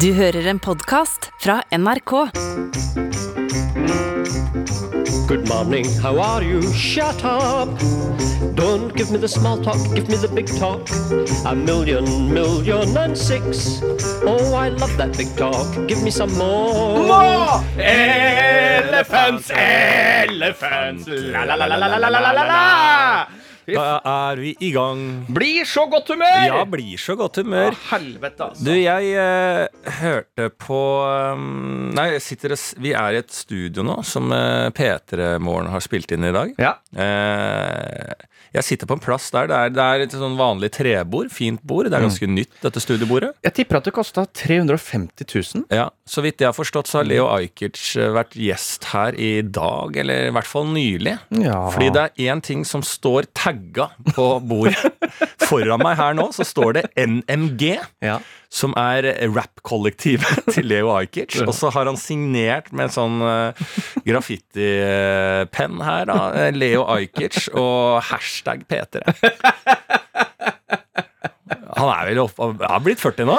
Du hører en podkast fra NRK. Good morning, how are you? Shut up! Don't give me the small talk, give me the big talk. A million, million and six. Oh, I love that big talk. Give me some more. Elephants, elephants, la la la la la la la la la la Da er vi i gang. Blir så godt humør! Ja, blir så godt humør. Helvete, altså. Du, jeg eh, hørte på um, Nei, sitter, vi er i et studio nå som eh, P3 Morgen har spilt inn i dag. Ja. Eh, jeg sitter på en plass der. Det er, det er et sånn vanlig trebord. Fint bord. Det er ganske nytt, dette studiebordet. Jeg tipper at det kosta 350 000. Ja, Så vidt jeg har forstått, så har Leo Ajkic eh, vært gjest her i dag, eller i hvert fall nylig. Ja. Fordi det er én ting som står tagga på bordet. Foran meg her nå så står det NMG. Ja. Som er rap-kollektivet til Leo Ajkic. Og så har han signert med en sånn uh, graffitipenn her, da. eh, Leo Ajkic og hashtag P3. Han er vel opp, han har blitt 40 nå?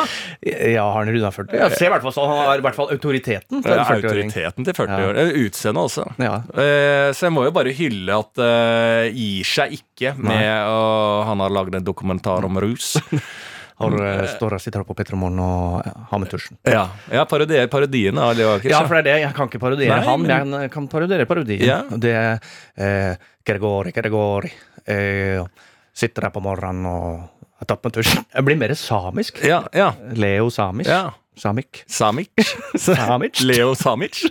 Ja, har han runda 40? Jeg ser i hvert fall sånn. Han har i hvert fall autoriteten. til 40-åring. Autoriteten til 40 Ja. år. Eh, Utseendet også. Ja. Eh, Så jeg må jo bare hylle at uh, gir seg ikke med å Han har lagd en dokumentar om rus. Har, eh, står og sitter oppe på Petromorgen og har med tusjen. ja, ja parodier parodiene av Leo Ajkic. Ja, for det er det. Jeg kan ikke parodiere Nei, han, men- jeg kan parodiere parodien. Ja. Det er eh, Gregori, Gregori eh, Sitter her på morgenen og har tatt med tusj. Jeg blir mer samisk. ja, ja. Leo samisk. Ja. Samik. Samic. Samic. Leo Samic.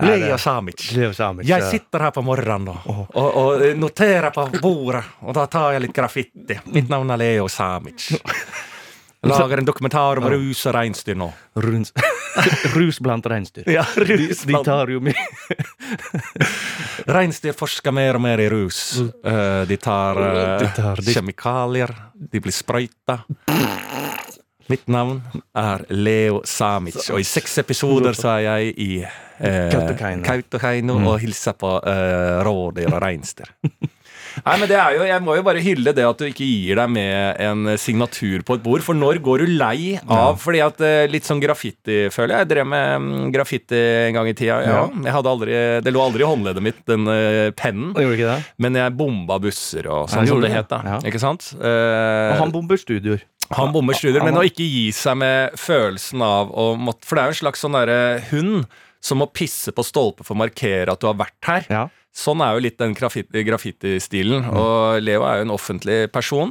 Leo Samic. Leo Samic. Jeg sitter her på morgenen og, og, og noterer på bordet, og da tar jeg litt graffiti. Mitt navn er Leo Samic. Lager en dokumentar om rus og reinsdyr nå. Rus blant reinsdyr. Ja, De, rus de tar jo mye Reinsdyr forsker mer og mer i rus. Uh, de tar, uh, De tar- de- kjemikalier, de blir sprøyta. Mitt navn er Leo Samic, og i seks episoder så er jeg i eh, Kautokeino. Kautokeino og hilser på eh, rådyr og reinsdyr. Nei, men det er jo, Jeg må jo bare hylle det at du ikke gir deg med en signatur på et bord. For når går du lei av fordi at eh, Litt sånn graffiti, føler jeg. Jeg drev med mm, graffiti en gang i tida. Ja. Jeg hadde aldri, Det lå aldri i håndleddet mitt, den pennen. pennen. Gjorde ikke det? Men jeg bomba busser og sånn som det det, het. da ja. Ikke sant? Eh, Og han bomber studioer. han bommer studier, men å ikke gi seg med følelsen av å måtte For det er jo en slags sånn derre hund som må pisse på stolpe for å markere at du har vært her. Ja. Sånn er jo litt den graffiti- graffiti-stilen. Og Leo er jo en offentlig person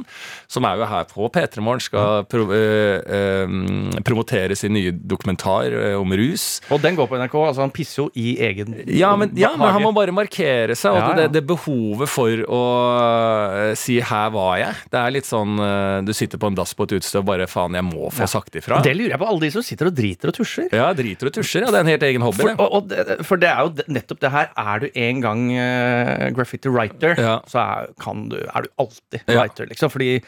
som er jo her på P3 Morgen, skal pro eh, eh, promotere sin nye dokumentar eh, om rus. Og den går på NRK. altså Han pisser jo i egen Ja, men, ja, men han må bare markere seg. Og Ja, ja. det, det behovet for å eh, si 'her var jeg', det er litt sånn Du sitter på en dass på et utested og bare 'faen, jeg må få sagt ifra'. Det lurer jeg på, alle de som sitter og driter og tusjer. Ja, driter og tusjer. Ja, det er en helt egen hobby. For, og, og for det er jo nettopp det her. Er du en gang eh, graffiti writer, Ja. så er, kan du, er du alltid writer, liksom. Fordi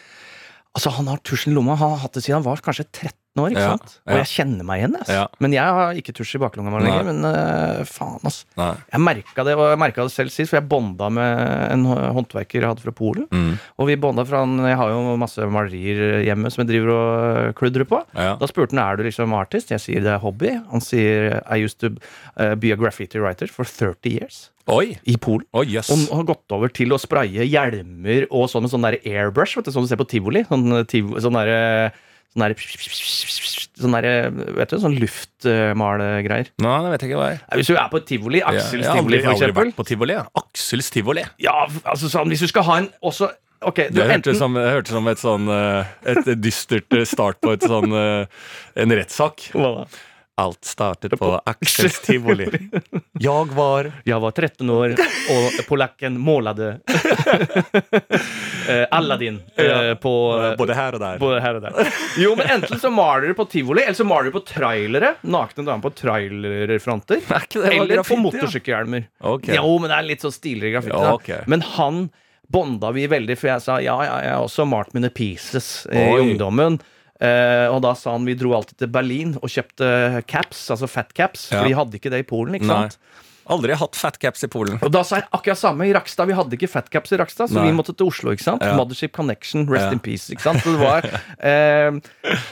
altså, han har tusjen i lomma. Han har hatt det siden han var kanskje 13 år. ikke Ja, sant? Og jeg kjenner meg igjen. ass. Men jeg har ikke tusj i baklomma lenger. Men uh, faen, altså. Nei. Jeg merka det, og jeg merket det selv sist, for jeg bonda med en håndverker jeg hadde fra Polen. Mm. Og vi bonda fra han Jeg har jo masse malerier hjemme som jeg driver og kludrer på. Da spurte han er du liksom artist. Jeg sier det er hobby. Han sier I used to uh, be a graffiti writer for 30 years. Oi! I Polen. Oh, yes. Og har gått over til å spraye hjelmer og sånn med sånn der airbrush, vet du, sånn du ser på tivoli. Sånn, tiv sånn derre Sånn derre Sånn der Vet du, sånn luftmalegreier. Nei, det vet jeg ikke hva er. Hvis du er på tivoli, Ja, Aksels jeg har tivoli aldri, for vært på tivoli. Ja. Aksels tivoli. Ja, altså sånn, hvis du skal ha en også Okay, Det hørtes som, hørte som et sånn eh, Et dystert start på et sånn eh, en rettssak. Hva da? Alt startet på Aksels tivoli. Jeg var Jeg var 13 år, og polakken målte eh, Aladdin eh, på både her og der. Både her og der. Jo, men Enten så maler du på tivoli, eller så maler du på trailere. Nakne damer på trailerfronter. Er Eller på ja? motorsykkelhjelmer. Ok. Jo, men det er litt så stiligere graffiti. Ja. Men han bonda vi veldig, for jeg sa ja, ja, jeg har også malt mine pieces eh, i ungdommen. Eh, og da sa han vi dro alltid til Berlin og kjøpte caps, altså fat caps, Ja. for de hadde ikke det i Polen. ikke Nei. sant? Aldri hatt fatcaps i Polen. Og da sa jeg akkurat samme i Rakstad. Vi hadde ikke fatcaps i Rakstad, så Nei. vi måtte til Oslo. ikke sant? Ja. Mothership Connection, rest Ja. in peace. ikke sant? Så det var, eh,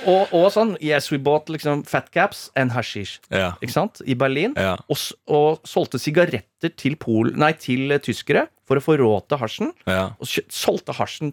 og, og sånn Yes, we bought liksom fatcaps and hashish. Ja. Ikke sant? I Berlin. Og, og solgte sigaretter til, Polen, nei, til tyskere for å få råd til hasjen. Og solgte hasjen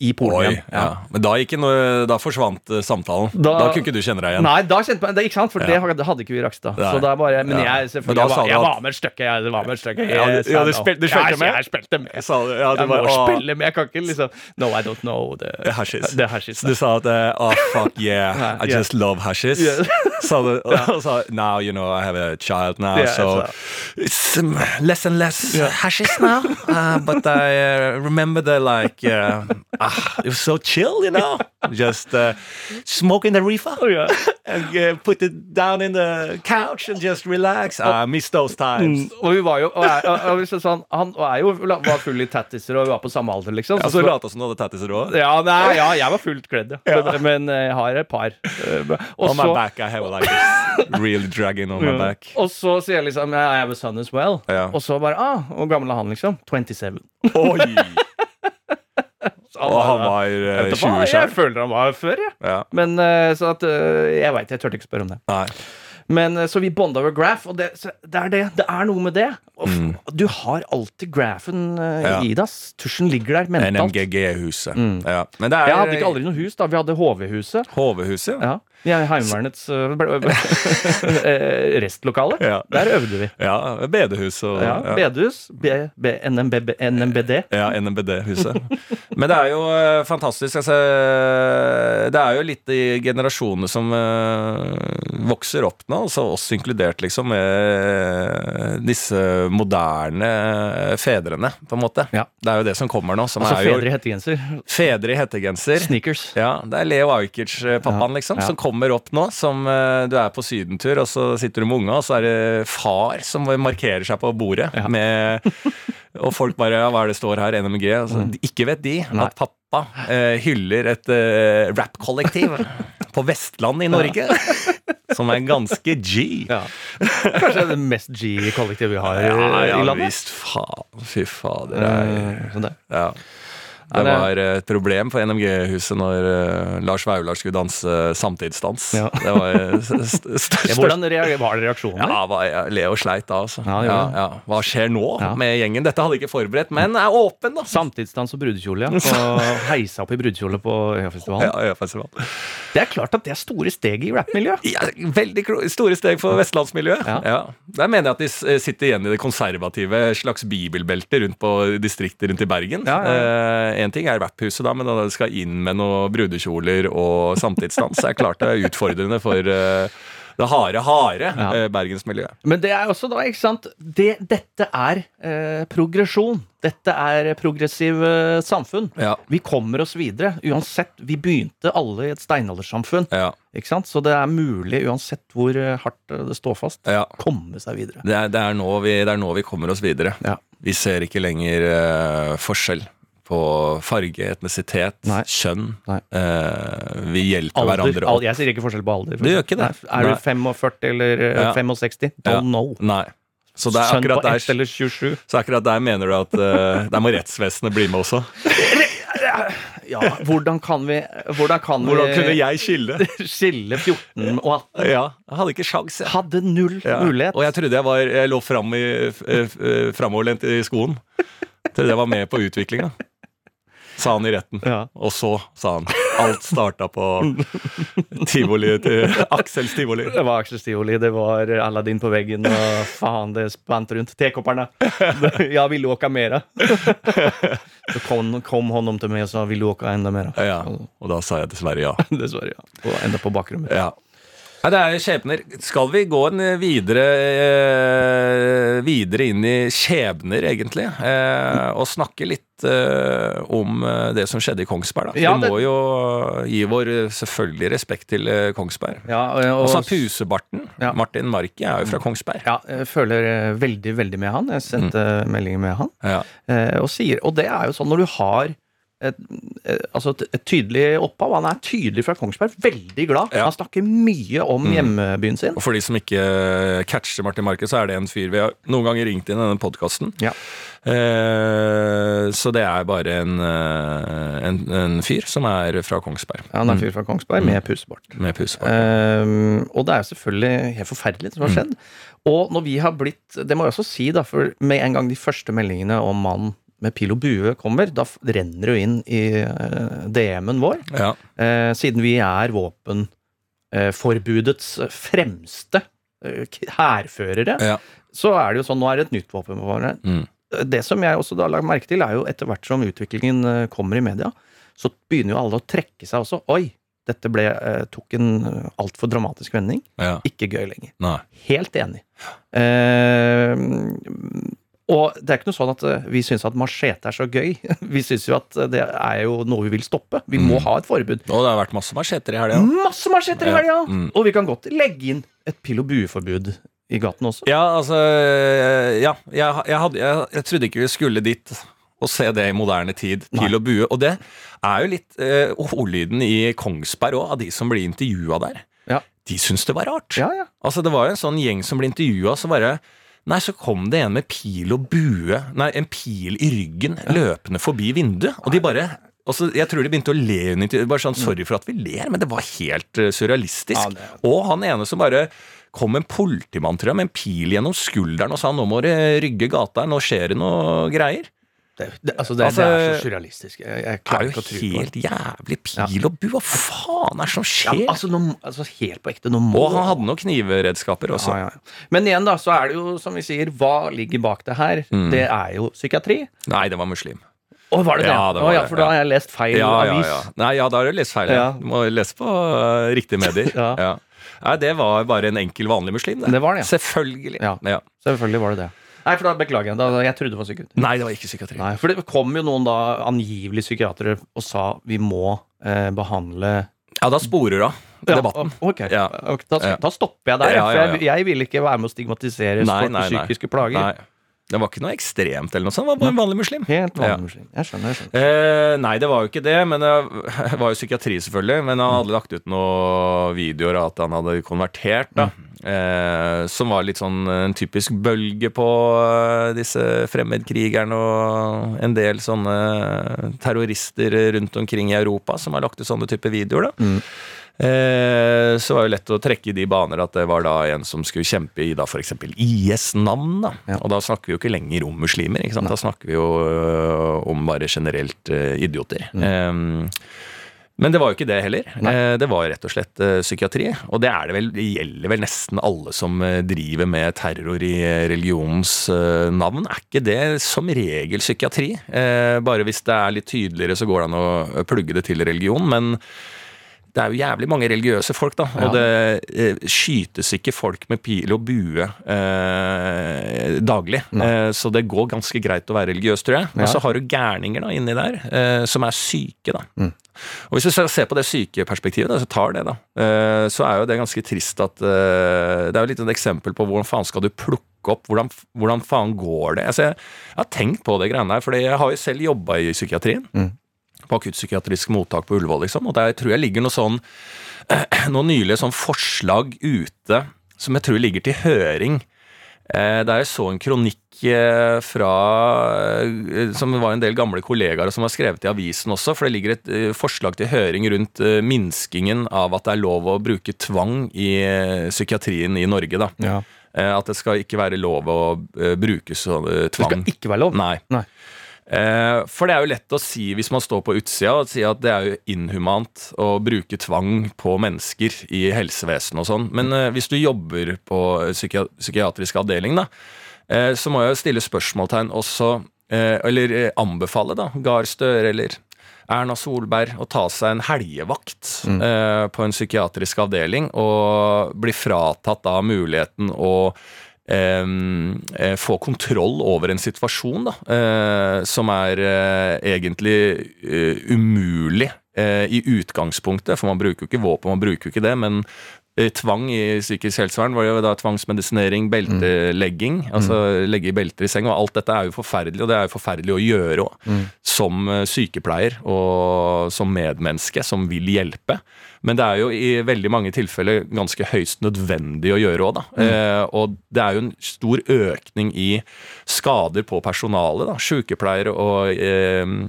i Polen Oi, igjen. ja. Men da, gikk noe, da forsvant eh, samtalen. Da, Da- kunne ikke du kjenne deg igjen. Nei, da kjente meg det, ikke sant? For Ja. det hadde- ikke vi i Rakstad. Er bare, men Ja. jeg, Men selvfølgelig, da jeg, var, jeg var med et stykke. Jeg var med et stykke. Ja, du- ja, du spil- du spilte med? Jeg spilte med. Sa, ja, du Jeg bare, må å, spille med. Jeg kan ikke liksom No, I don't know. Det er hashes Du sa at Oh, fuck yeah, I ja. just love hashish. Yeah. Sa du, og sa Now, you know, I have a child now, yeah, so it's um, less and less hashish now. Uh, but I uh, remember the like uh, ah, It was so chill, you know. Just uh, smoking the reefer Ja. and uh, put it down in the couch and just relax. I miss those times. Mm, Og vi var jo og er, og, og, så sånn, Han er jo var full i tattiser, og vi var på samme alder, liksom. Ja, Så- lata som du hadde tattiser òg. ja, nei, ja, jeg var fullt kledd, ja. Men, men jeg har et par. Eh, Og On my back, I have like this real dragon on my back. og så sier jeg liksom I have a son as well. Og så bare ah, Hvor gammel er han, liksom? 27. Oi! Så Og han var Jeg eh, 20 Jeg føler han var før, jeg. Ja. Men eh, så at eh, Jeg veit, jeg turte ikke spørre om det. Nei. Men Så vi bonda over graph, og det, det er det. Det er noe med det. F- Du har alltid graphen Mm. Ja. i deg. Tusjen ligger der mentalt. NMGG-huset. Ja. Men det er Jeg hadde ikke aldri noe hus, da. Vi hadde HV-huset. HV-huset. Ja. Er Heimevernets ble- eh, restlokale. Ja. Der øvde vi. Ja, bedehus og Ja, ja. Bedehus. NMBD. Ja, NMBD-huset. Men det er jo eh, fantastisk. Altså, det er jo litt i generasjonene som eh, vokser opp nå, altså oss inkludert, liksom, med disse moderne fedrene, på en måte. Ja. Det er jo det som kommer nå. Som Altså er fedre i hettegenser. fedre i hettegenser. Sneakers. Ja, det er Leo Ajkic, pappaen, Ja, liksom, ja. som kommer opp nå. Som eh, du er på sydentur, og så sitter du med unga, og så er det far som markerer seg på bordet. Ja. Med, og folk bare ja, Hva er det står her? NMG? Altså, Ikke vet de Nei. at pappa eh, hyller et uh, rappkollektiv på Vestlandet i Norge. Som er ganske G. Ja. Kanskje det mest G-kollektivet vi har eh, Ja, ja i landet. visst. Faen. Fy fader. Det er, Eh, det. ja. Det var eh, et problem på NMG-huset når eh, Lars Vaular skulle danse samtidsdans. Ja. Det var eh, st st størst hvordan var det reaksjoner? ja, ja, Leo sleit da, altså. Ja, Ja, ja, Hva skjer nå med gjengen? Dette hadde jeg ikke forberedt, men er åpen, da. Samtidsdans og brudekjole, ja. Og heisa opp i brudekjole på Øyafestivalen. Ja, Øyafestivalen. Det er klart at det er store steg i rappmiljøet. Ja, veldig store steg for vestlandsmiljøet. Der mener jeg at de eh, sitter igjen i det konservative slags bibelbeltet rundt på distriktet rundt i Bergen. Ja, ja, Én ting er rapphuset, da, men da det skal inn med noen brudekjoler og samtidsdans, er klart det er utfordrende for eh, det harde, harde Ja. eh, bergensmiljøet. Men det er også da, ikke sant det, Dette er eh, progresjon. Dette er progressiv eh, samfunn. Ja. Vi kommer oss videre. Uansett, vi begynte alle i et steinaldersamfunn. Ja, Ikke sant? Så det er mulig, uansett hvor eh, hardt det står fast, ja. komme seg videre. Det, er, det, er vi, det er nå vi kommer oss videre. Vi ser ikke lenger eh, forskjell på farge, etnisitet, Nei. kjønn. Nei. Eh, vi hjelper Alder. hverandre opp. jeg sier ikke forskjell på alder. Du gjør ikke det. Nei, er du 45 eller eh, Ja. 65? Don't Ja. know. Nei. Så det er på akkurat der, 1 eller 27? så akkurat der mener du at uh, der må rettsvesenet bli med også? Ja, hvordan kan vi Hvordan kan Hvordan vi kunne jeg skille? skille 14 og 18? Ja, jeg hadde ikke sjans. jeg. Hadde null Ja. mulighet. Og jeg trodde jeg var Jeg lå framoverlent i, i skoen. Trodde jeg var med på utviklinga. Sa han i retten. Ja. Og så sa han alt starta på tivoli til Aksels tivoli. Det var Aksel Stivoli, det var Aladdin på veggen, og faen, det spant rundt. Tekopperne! Ja, vill du åka mera? Så kom, kom honom til meg og sa, vil du åka enda mera? Ja, og da sa jeg dessverre ja. Dessverre, ja. Og enda på bakrommet. ja. Nei, det er skjebner. Skal vi gå en videre, eh, videre inn i skjebner, egentlig? Eh, og snakke litt eh, om eh, det som skjedde i Kongsberg, da. Ja, vi må jo gi vår eh, selvfølgelig respekt til eh, Kongsberg. Ja, og, Og så pusebarten. Ja. Martin Marki er jo fra Kongsberg. ja, jeg føler eh, veldig, veldig med han. Jeg sendte Mm. meldinger med han. Ja. Eh, og sier Og det er jo sånn når du har et, et, altså et, et tydelig opphav. Han er tydelig fra Kongsberg. Veldig glad. Ja. Han snakker mye om hjemmebyen sin. Og for de som ikke catcher Martin Marke så er det en fyr vi har noen ganger ringt inn i denne podkasten. Ja. Eh, så det er bare en, eh, en, en fyr som er fra Kongsberg. Han er fyr fra Kongsberg med pusebart. Med pusebart. Eh, og det er jo selvfølgelig helt forferdelig det som har skjedd. Og når vi har blitt Det må jeg også si, da, for med en gang de første meldingene om mann med pil og bue kommer, da renner det jo inn i eh, DM-en vår. Ja. Eh, siden vi er våpenforbudets fremste eh, hærførere, Ja. så er det jo sånn nå er det et nytt våpen på våre. Mm. Det som jeg også da har lagt merke til, er jo etter hvert som utviklingen kommer i media, så begynner jo alle å trekke seg også. Oi, dette ble, tok en altfor dramatisk vending. ja. Ikke gøy lenger. Nei. Helt enig. Eh, og det er ikke noe sånn at eh, vi syns at machete er så gøy. Vi syns jo at det er jo noe vi vil stoppe. Vi må ha et forbud. Og det har vært masse macheter i helga. Masse macheter i Ja. Mm. Og vi kan godt legge inn et pil og bueforbud i gaten også. Ja, altså Ja, jeg, jeg, hadde, jeg, jeg trodde ikke vi skulle dit og se det i moderne tid. Pil og bue. Og det er jo litt eh, ordlyden i Kongsberg òg, av de som blir intervjua der. Ja. De syns det var rart. Ja, ja. Altså Det var jo en sånn gjeng som ble intervjua, så bare Nei, så kom det en med pil og bue Nei, en pil i ryggen løpende forbi vinduet. Og de bare altså, Jeg tror de begynte å le under. Bare sånn, Sorry for at vi ler, men det var helt eh, surrealistisk. Og han ene som bare kom en politimann tror jeg, med en pil gjennom skulderen og sa nå må du rygge gata, her, nå skjer det noe greier. Det, det, altså, det, Altså, det er så surrealistisk. Jeg, jeg Det klarer jo ikke å tro på det. helt jævlig pil og bu. Hva faen er det som skjer? Ja, altså, nå, altså, helt på ekte, må og han hadde noen knivredskaper også. ja, ja. Men igjen, da, så er det jo, som vi sier, hva ligger bak det her? Mm. Det er jo psykiatri. Nei, det var muslim. Å, var det det? Ja, det var oh, ja, for da har jeg lest feil avis. ja. Nei, ja, da har du lest feil. Du må lese på uh, riktige medier. Ja. Nei, det var bare en enkel, vanlig muslim. Det var det, ja. Selvfølgelig. Ja. Ja. Selvfølgelig var det det. Nei, for da beklager jeg. Da, jeg trodde det var psykiatri. Nei, det var ikke psykiatri. Nei, for det kom jo noen da angivelig psykiatere og sa vi må eh, behandle Ja, da sporer du av debatten. Ja, ok, Ja. Da, da stopper jeg der, Ja, for ja, jeg, jeg vil ikke være med å stigmatisere Nei, folk med psykiske plager. Nei. Det var ikke noe ekstremt eller noe sånt. Det var bare en vanlig muslim. Helt vanlig Ja. muslim. Jeg skjønner. jeg skjønner. Eh, nei, det var jo ikke det. Men det var jo psykiatri, selvfølgelig. Men han hadde lagt ut noen videoer av at han hadde konvertert. da eh, Som var litt sånn en typisk bølge på eh, disse fremmedkrigerne og en del sånne terrorister rundt omkring i Europa som har lagt ut sånne type videoer. da Eh, så var det lett å trekke i de baner at det var da en som skulle kjempe i da f.eks. IS-navn. da Ja. Og da snakker vi jo ikke lenger om muslimer. ikke sant? Da snakker vi jo øh, om bare generelt øh, idioter. Eh, men det var jo ikke det heller. Nei. det var rett og slett eh, psykiatri. Og det, er det, vel, det gjelder vel nesten alle som eh, driver med terror i eh, religionens eh, navn. Er ikke det som regel psykiatri? Eh, bare hvis det er litt tydeligere, så går det an å eh, plugge det til religion. men det er jo jævlig mange religiøse folk, da. Og det eh, skytes ikke folk med pil og bue eh, daglig. Eh, så det går ganske greit å være religiøs, tror jeg. Men Og så har du gærninger da, inni der eh, som er syke, da. Og hvis du ser på det sykeperspektivet, da, så tar det, da. Eh, så er jo det ganske trist at eh, Det er jo litt et eksempel på hvordan faen skal du plukke opp hvordan, hvordan faen går det? Altså, jeg, jeg har tenkt på det greiene der, for jeg har jo selv jobba i psykiatrien på akuttpsykiatrisk mottak på Ullevål, liksom. Og der tror jeg ligger noe sånn noe nylig sånn forslag ute som jeg tror ligger til høring. Eh, der jeg så en kronikk eh, fra eh, Som var en del gamle kollegaer som har skrevet i avisen også, for det ligger et forslag til høring rundt minskingen av at det er lov å bruke tvang i psykiatrien i Norge, da. Ja. At det skal ikke være lov å bruke så, eh, Det skal ikke være lov. Nei. Nei. Eh, for det er jo lett å si hvis man står på utsida og si at det er jo inhumant å bruke tvang på mennesker i helsevesenet og sånn. Men eh, hvis du jobber på psykia psykiatrisk avdeling, da, eh, så må jeg jo stille spørsmålstegn også, eller anbefale da, Gahr Støre eller Erna Solberg å ta seg en helgevakt mm. på en psykiatrisk avdeling og bli fratatt da muligheten å eh, eh, få kontroll over en situasjon da, eh, som er eh, egentlig eh, umulig eh, i utgangspunktet, for man bruker jo ikke våpen, man bruker jo ikke det, men tvang i psykisk helsevern var jo da tvangsmedisinering, beltelegging, altså legge i belter i seng, og alt dette er jo forferdelig, og det er jo forferdelig å gjøre òg, som eh, sykepleier og som medmenneske som vil hjelpe. Men det er jo i veldig mange tilfeller ganske høyst nødvendig å gjøre òg, da. Eh, og det er jo en stor økning i skader på personalet, da. Sykepleiere og eh, eh, eh,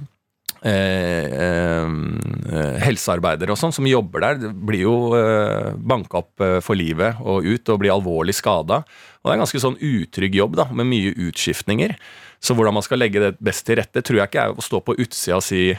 helsearbeidere og sånn som jobber der, blir jo eh, banka opp eh, for livet og ut og blir alvorlig skada. Og det er en ganske sånn utrygg jobb, da, med mye utskiftninger. Så hvordan man skal legge det best til rette, tror jeg ikke er å stå på utsida og si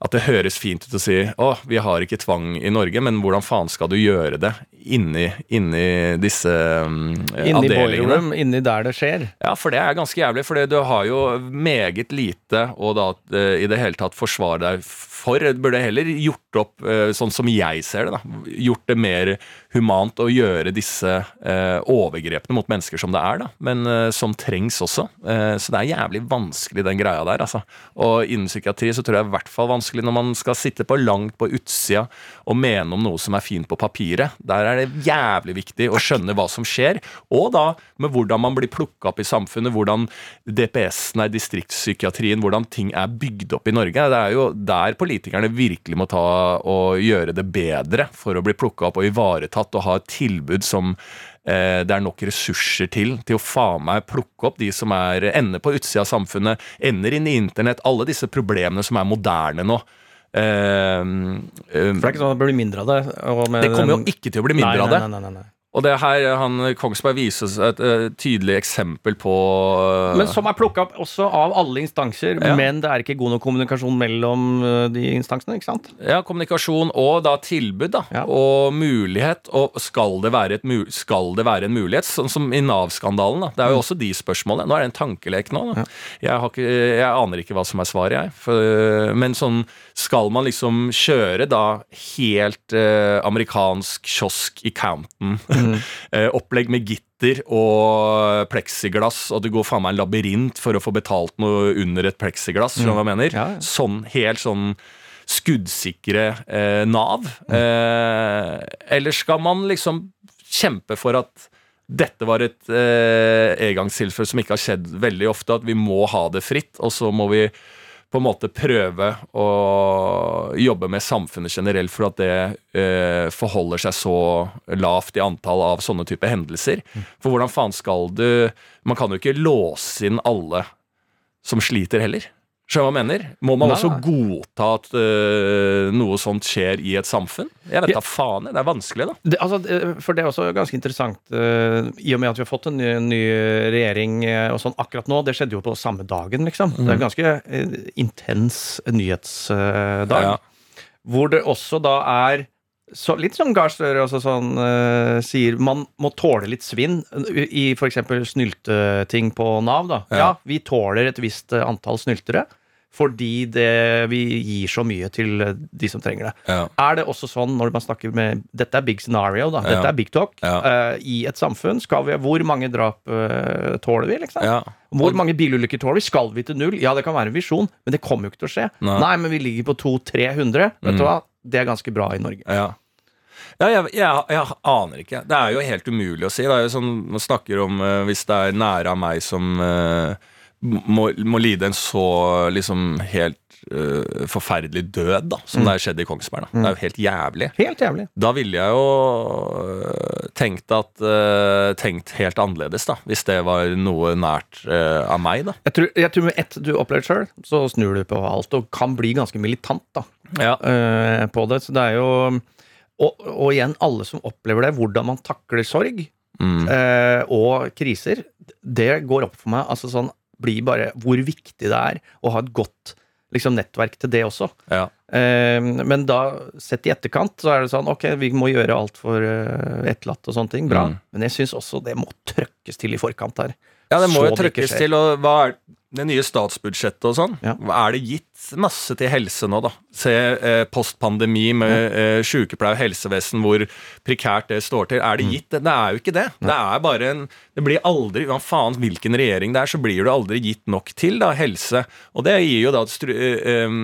at det høres fint ut å si å, vi har ikke tvang i Norge, men hvordan faen skal du gjøre det inni, inni disse um, Inni avdelingene? boilerroom, inni der det skjer. Ja, for det er ganske jævlig, for du har jo meget lite å da eh, i det hele tatt forsvare deg for. Du burde heller gjort opp, eh, sånn som jeg ser det, da, gjort det mer humant å gjøre disse eh, overgrepene mot mennesker som det er, da, men eh, som trengs også. Så det er jævlig vanskelig, den greia der, altså. Og innen psykiatri så tror jeg i hvert fall vanskelig når man skal sitte på langt på utsida og mene om noe som er fint på papiret. Der er det jævlig viktig å skjønne hva som skjer, og da med hvordan man blir plukka opp i samfunnet, hvordan DPS-en er distriktspsykiatrien, hvordan ting er bygd opp i Norge. Det er jo der politikerne virkelig må ta og gjøre det bedre for å bli plukka opp og ivaretatt og ha et tilbud som eh, det er nok ressurser til til å faen meg plukke opp de som er ender på utsida av samfunnet, ender inn i internett, alle disse problemene som er moderne nå. Eh, eh, For det er ikke sånn at det blir mindre av det. og med det kommer jo den- ikke til å bli mindre nei, av det. Nei, nei, nei, nei. Og det her, han, Kongsberg viser seg et eh, tydelig eksempel på uh, Men som er plukka opp også av alle instanser, Ja. men det er ikke god nok kommunikasjon mellom de instansene, ikke sant? Ja, kommunikasjon og da tilbud da, Ja. og mulighet. Og skal det, være et skal det være en mulighet? Sånn som i Nav-skandalen. da. Det er jo også de spørsmålene. Nå er det en tankelek nå. Da. Jeg, har ikke, jeg aner ikke hva som er svaret, jeg. For, men sånn, skal man liksom kjøre da helt uh, amerikansk kiosk i Compton, eh, opplegg med gitter og pleksiglass, og det går faen meg en labyrint for å få betalt noe under et pleksiglass, Mm. hva jeg mener? Ja, ja. Sånn helt sånn skuddsikre eh, Nav? Eh, eller skal man liksom kjempe for at dette var et eh, engangstilfelle som ikke har skjedd veldig ofte, at vi må ha det fritt, og så må vi på en måte prøve å jobbe med samfunnet generelt for at det eh, forholder seg så lavt i antall av sånne type hendelser. For hvordan faen skal du Man kan jo ikke låse inn alle som sliter heller. Skjønner hva jeg mener? Må man Nei, også godta at uh, noe sånt skjer i et samfunn? Jeg vet da faen. Det er vanskelig, da. Det, altså, for det er også ganske interessant, uh, i og med at vi har fått en ny, ny regjering uh, og sånn akkurat nå. Det skjedde jo på samme dagen, liksom. Det er en ganske øh, intens nyhetsdag. Ja. Hvor det også da er så, litt som Gahr Støre også sånn, uh, sier, man må tåle litt svinn i f.eks. snylteting på Nav. da. Ja. Ja, vi tåler et visst antall snyltere. Fordi det, vi gir så mye til øh, de som trenger det. Ja. Er det også sånn når man snakker med Dette er big scenario, da. Dette Ja. er big talk. Ja. Uh, I et samfunn skal vi Hvor mange drap uh, tåler vi, liksom? Hvor mange bilulykker tåler vi? Skal vi til null? Ja, det kan være en visjon, men det kommer jo ikke til å skje. Nei. Nei, men vi ligger på 200-300. Vet Mm. du hva? Det er ganske bra i Norge. Ja. Ja, jeg, jeg, jeg aner ikke. Det er jo helt umulig å si. Det er jo sånn, Man snakker om uh, hvis det er nære av meg som eh, må, må lide en så liksom helt uh, forferdelig død, da, som det har skjedd i Kongsberg. Da. Det er jo helt jævlig. Helt jævlig. Da ville jeg jo uh, tenkt at uh, Tenkt helt annerledes, da. Hvis det var noe nært av meg, da. Jeg tror, jeg tror med ett du opplever sjøl, så snur du på alt og kan bli ganske militant da, Ja. på det. Så det er jo og, og igjen, alle som opplever det, hvordan man takler sorg Mm. og kriser, det går opp for meg. Altså sånn, blir bare hvor viktig det er å ha et godt liksom, nettverk til det også. Ja. Eh, men da, sett i etterkant, så er det sånn ok, vi må gjøre alt for uh, etterlatte og sånne ting. Bra. Mm. Men jeg syns også det må trøkkes til i forkant her. ja, det må Så jo skjer. til. Og hva er det nye statsbudsjettet og sånn? Ja. Er det gitt masse til helse nå, da? Se eh, postpandemi med eh, sykepleie og helsevesen, hvor prekært det står til. Er det gitt? Det, er jo ikke det. Det er bare en Det blir aldri Hva faen hvilken regjering det er, så blir det aldri gitt nok til da, helse. Og det gir jo da stru, eh,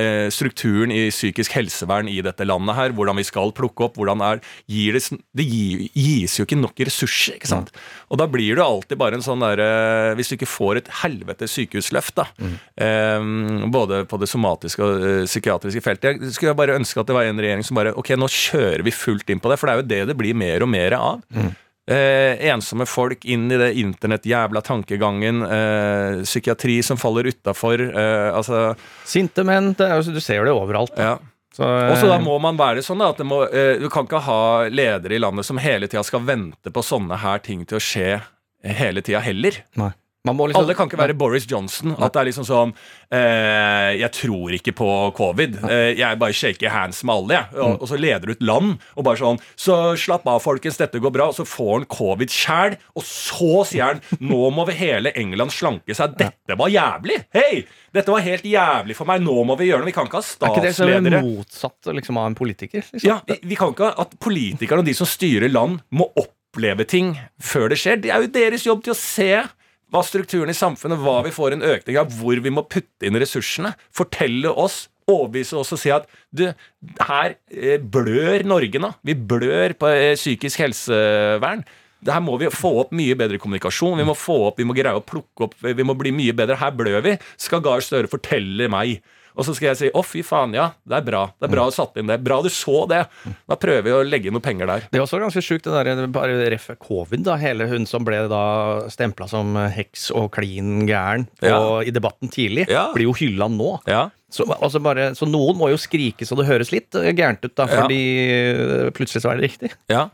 eh, strukturen i psykisk helsevern i dette landet her, hvordan vi skal plukke opp, hvordan er gir det, det gir, gis jo ikke nok ressurser, ikke sant. Og da blir det alltid bare en sånn derre Hvis du ikke får et helvetes sykehusløft, da, eh, både på det somatiske og eh, psykiatriske feltet Jeg skulle bare ønske at det var en regjering som bare Ok, nå kjører vi fullt inn på det, for det er jo det det blir mer og mer av. Eh, ensomme folk inn i det internettjævla tankegangen. Eh, psykiatri som faller utafor. Eh, altså Sinte menn. Du ser det overalt. ja. Så, Og så da må man være sånn da, at det må, eh, Du kan ikke ha ledere i landet som hele tida skal vente på sånne her ting til å skje hele tida heller. Nei. Man må liksom, Alle kan ikke være Boris Johnson. At det er liksom sånn eh, Jeg tror ikke på covid. Eh, jeg bare shaker hands med alle, jeg. Og, og så leder du et land og bare sånn Så slapp av, folkens, dette går bra. Og så får han covid sjæl, og så sier han Nå må vi hele England slanke seg. Dette var jævlig! Hei! Dette var helt jævlig for meg. Nå må vi gjøre noe. Vi kan ikke ha statsledere Er ikke det som motsatt liksom, av en politiker? Liksom? ja, vi, vi kan ikke ha at politikerne og de som styrer land, må oppleve ting før det skjer. Det er jo deres jobb til å se hva strukturen i samfunnet, hva vi får en økning av, hvor vi må putte inn ressursene. Fortelle oss, overbevise oss og si at du, her eh, blør Norge nå. Vi blør på eh, psykisk helsevern. Her må vi få opp mye bedre kommunikasjon. Vi må få opp, vi må greie å plukke opp, vi må bli mye bedre. Her blør vi. Skal Gahr Støre fortelle meg og så skal jeg si å, fy faen, ja, det er bra. Det er bra du satte inn det. Bra du så det. Da prøver vi å legge inn noe penger der. Det er også ganske sjukt, det der, bare ref covid, da. Hele hun som ble da stempla som heks og klin gæren Ja. i debatten tidlig, Ja. blir jo hylla nå. Ja. Så, altså bare, så noen må jo skrike så det høres litt eh, gærent ut, da, fordi ja. plutselig så er det riktig. ja.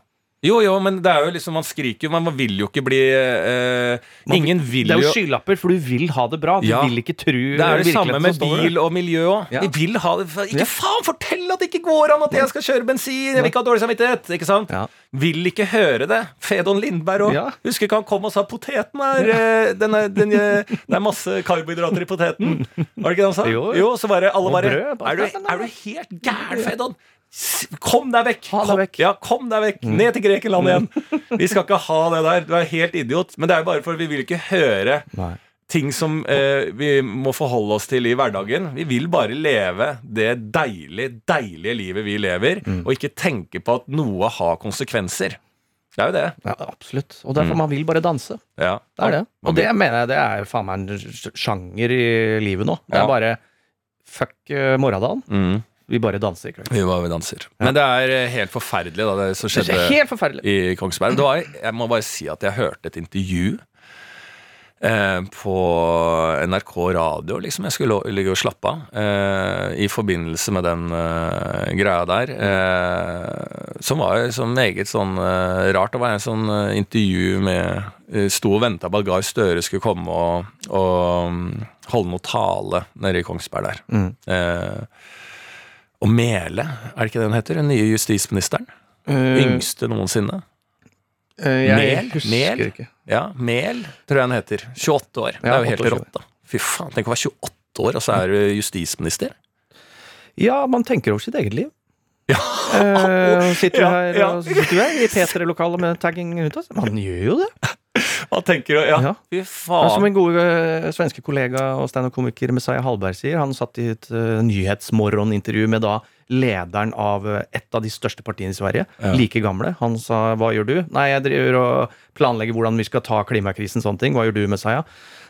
Jo, jo, men det er jo liksom, man skriker jo, men man vil jo ikke bli eh, Man Ingen vil Det er jo jo skylapper, for du vil ha det bra. Du Ja. vil ikke tru Det er det samme med bil og miljø òg. Ja. Vi vil ha det Ikke Ja. faen, fortell at det ikke går an at jeg skal kjøre bensin! Jeg vil ikke ha dårlig samvittighet! Ikke sant? Ja. Vil ikke høre det. Fedon Lindberg òg. Ja. Husker ikke han kom og sa poteten er, eh, den er den, eh, Det er masse karbohydrater i poteten. Var det ikke det han sa? Jo, jo. så bare alle bare er, du, er du helt gæren, Fedon? Kom deg vekk! Ha deg Kom, vekk. Mm. Ja, kom deg vekk! Ned til Grekenland igjen! Vi skal ikke ha det der. Du er helt idiot. Men det er jo bare for vi vil ikke høre Nei. ting som eh, vi må forholde oss til i hverdagen. Vi vil bare leve det deilige, deilige livet vi lever, Mm. og ikke tenke på at noe har konsekvenser. Det er jo det. Ja, absolutt. Og derfor man vil bare danse. Ja. Det er det. Og det mener jeg det er faen meg en sjanger i livet nå. Det Ja. er bare fuck uh, morgendagen. Mm. Vi bare danser Ikke? Vi bare danser. Ja. Men det er eh, helt forferdelig, da, det som skjedde det helt forferdelig. i Kongsberg. Var, jeg må bare si at jeg hørte et intervju eh, på NRK radio, liksom. Jeg skulle ligge og slappe av eh, i forbindelse med den eh, greia der. Eh, som var så meget sånn eh, rart. Det var en sånn intervju med Sto og venta på at Gahr Støre skulle komme og, og mm, holde noe tale nede i Kongsberg der. Mm. Og Mele, er det ikke det hun heter? Den nye justisministeren? Uh, Yngste noensinne. uh, Mel? Mel? Ja, Mel, tror jeg han heter. 28 år. det er jo helt rått, da. Fy faen, tenk å være 28 år, og så er du justisminister. Ja, man tenker over sitt eget liv. Ja. Uh, sitter du Ja, her ja. og sitter du her i P3-lokalet med tagging rundt oss. Man gjør jo det. Hva tenker du? Ja, Ja. fy er som en min gode eh, svenske kollega og standup-komiker Messiah Hallberg sier. Han satt i et uh, nyhetsmorgenintervju med da lederen av eh, et av de største partiene i Sverige. Ja. Like gamle. Han sa 'hva gjør du?' 'Nei, jeg driver og planlegger hvordan vi skal ta klimakrisen', sånne ting. 'Hva gjør du, Messiah?'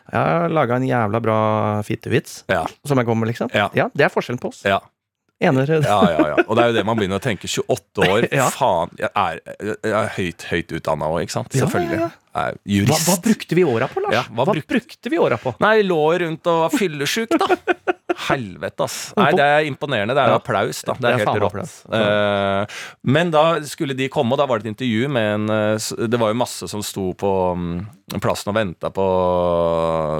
Jeg har laga en jævla bra fittevits Ja. som jeg kommer med, liksom. Ja. det er forskjellen på oss. Ja. Ener ja, ja, ja. Og det er jo det man begynner å tenke. 28 år, Ja. faen. Jeg er, jeg er høyt, høyt utdanna òg, ikke sant? Ja, Selvfølgelig. ja, Jeg er Hva, jurist. hva brukte vi åra på, Lars? Ja, hva hva brukte vi åra på? Nei, lå rundt og var fyllesyk, da. Helvete, ass. Nei, det er imponerende. Det er Ja. applaus, da. Det Det er er helt rått. Eh, men da skulle de komme, og da var det et intervju med en eh, Det var jo masse som sto på mm, plassen og venta på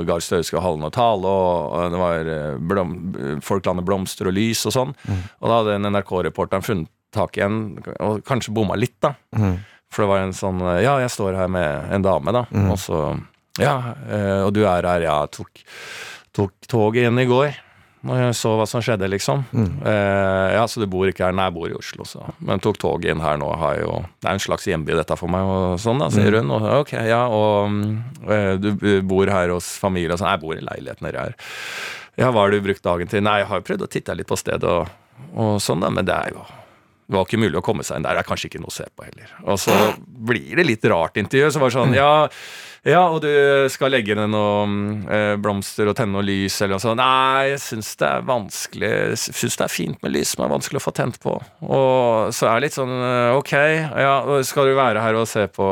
Gahr Støre skulle holde noe tale, og det var eh, blom, folk landet blomster og lys og sånn. Mm. Og da hadde en NRK-reporteren funnet tak i en, og kanskje bomma litt, da. Mm. For det var en sånn Ja, jeg står her med en dame, da. Mm. Og så Ja, og du er her, ja. Tok, tok toget inn i går. Når jeg så hva som skjedde, liksom. Eh, ja, så du bor ikke her? Nei, jeg bor i Oslo, så. Men tok toget inn her nå. Har jo, det er en slags hjemby, dette for meg, og sånn, da, sier hun. Og, ok, ja, og mm, eh, du bor her hos familie og sånn? Jeg bor i leiligheten nedi her. Ja, hva har du brukt dagen til? Nei, jeg har jo prøvd å titte litt på stedet og, og sånn, da, men det er jo det var ikke mulig å komme seg inn der. Det er kanskje ikke noe å se på heller. Og så blir det litt rart intervju. Så var det sånn, ja, ja, og du skal legge ned noen eh, blomster og tenne noe lys eller noe sånt. Nei, jeg syns det er vanskelig. Syns det er fint med lys, men det er vanskelig å få tent på. Og så er det litt sånn eh, ok, ja, skal du være her og se på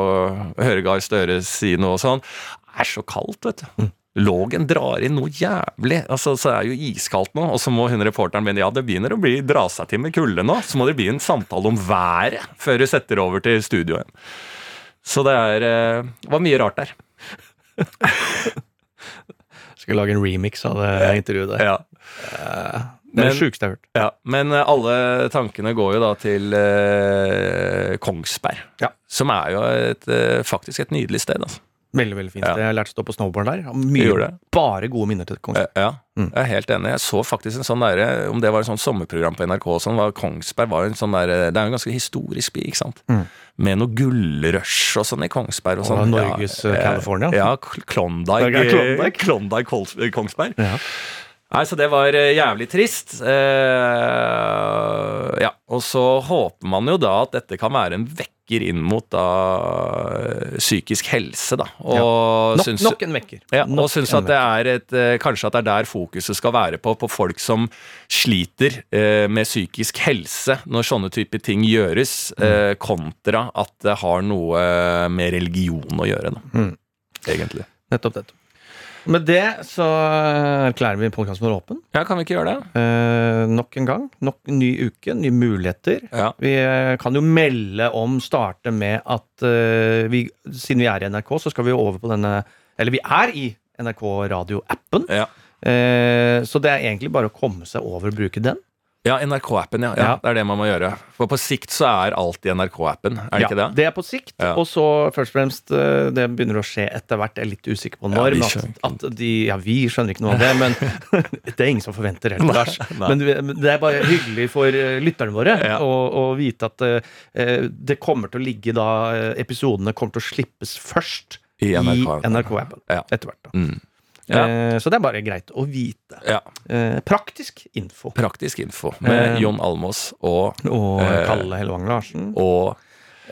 høre Gahr Støre si noe og sånn? Det er så kaldt, vet du. Lågen drar inn noe jævlig. Altså, så er jo iskaldt nå, og så må hun reporteren begynne. ja, det begynner å bli, dra seg til med kulde nå. Så må det bli en samtale om været før du setter over til studioet igjen. Så det er eh, var mye rart der. Skal lage en remix av det intervjuet der. Ja. Det er det sjukeste jeg har hørt. Ja, Men eh, alle tankene går jo da til eh, Kongsberg. Ja. Som er jo et, eh, faktisk et nydelig sted. altså. Veldig, veldig fint. Ja. Jeg har lært å stå på snowboard der. Mye, bare gode minner til Kongsberg. Ja, Mm. jeg er helt enig. Jeg så faktisk en sånn derre Om det var et sånn sommerprogram på NRK sånn, var Kongsberg var en sånn der, Det er jo en ganske historisk by, ikke sant? Mm. Med noe gullrush og sånn i Kongsberg. Og, Og sånn. Norges, ja, eh, eh, California. Ja, Kl- Klondyke. Klondyke. Klondyke Kongsberg. Ja. Nei, så det var eh, jævlig trist. Eh, ja, og så håper man jo da at dette kan være en vekker inn mot da eh, psykisk helse, da. Og Nok, syns- nok en vekker. ja, Nok og syns at det er et, eh, kanskje at det er der fokuset skal være på, på folk som sliter eh, med psykisk helse når sånne typer ting gjøres, eh, kontra at det har noe med religion å gjøre, da. Mm. Egentlig. Nettopp, nettopp. Med det så erklærer vi podkasten vår åpen. Ja, kan vi ikke gjøre det? Eh, nok en gang. Nok ny uke, nye muligheter. Ja. Vi eh, kan jo melde om, starte med at eh, vi, siden vi er i NRK, så skal vi over på denne Eller vi er i NRK Radio-appen. Ja. Eh, så det er egentlig bare å komme seg over og bruke den. Ja, NRK-appen, ja. ja. Ja. Det er det man må gjøre. For på sikt så er alt i NRK-appen, er det Ja, ikke det? Det er på sikt. Ja. Og så først og fremst eh, Det begynner å skje etter hvert. Jeg er litt usikker på når. vi at, at de, ja, vi skjønner ikke noe av det, men det er ingen som forventer det. Lars. Men det er bare hyggelig for eh, lytterne våre Ja. å, å vite at uh, det kommer til å ligge da Episodene kommer til å slippes først I NRK-appen. Ja. Etter hvert. da. Mm. Ja. Eh, så det er bare greit å vite. ja. Eh, praktisk info. Praktisk info med Eh. Jon Almås og, Og Kalle Hellevang Larsen. og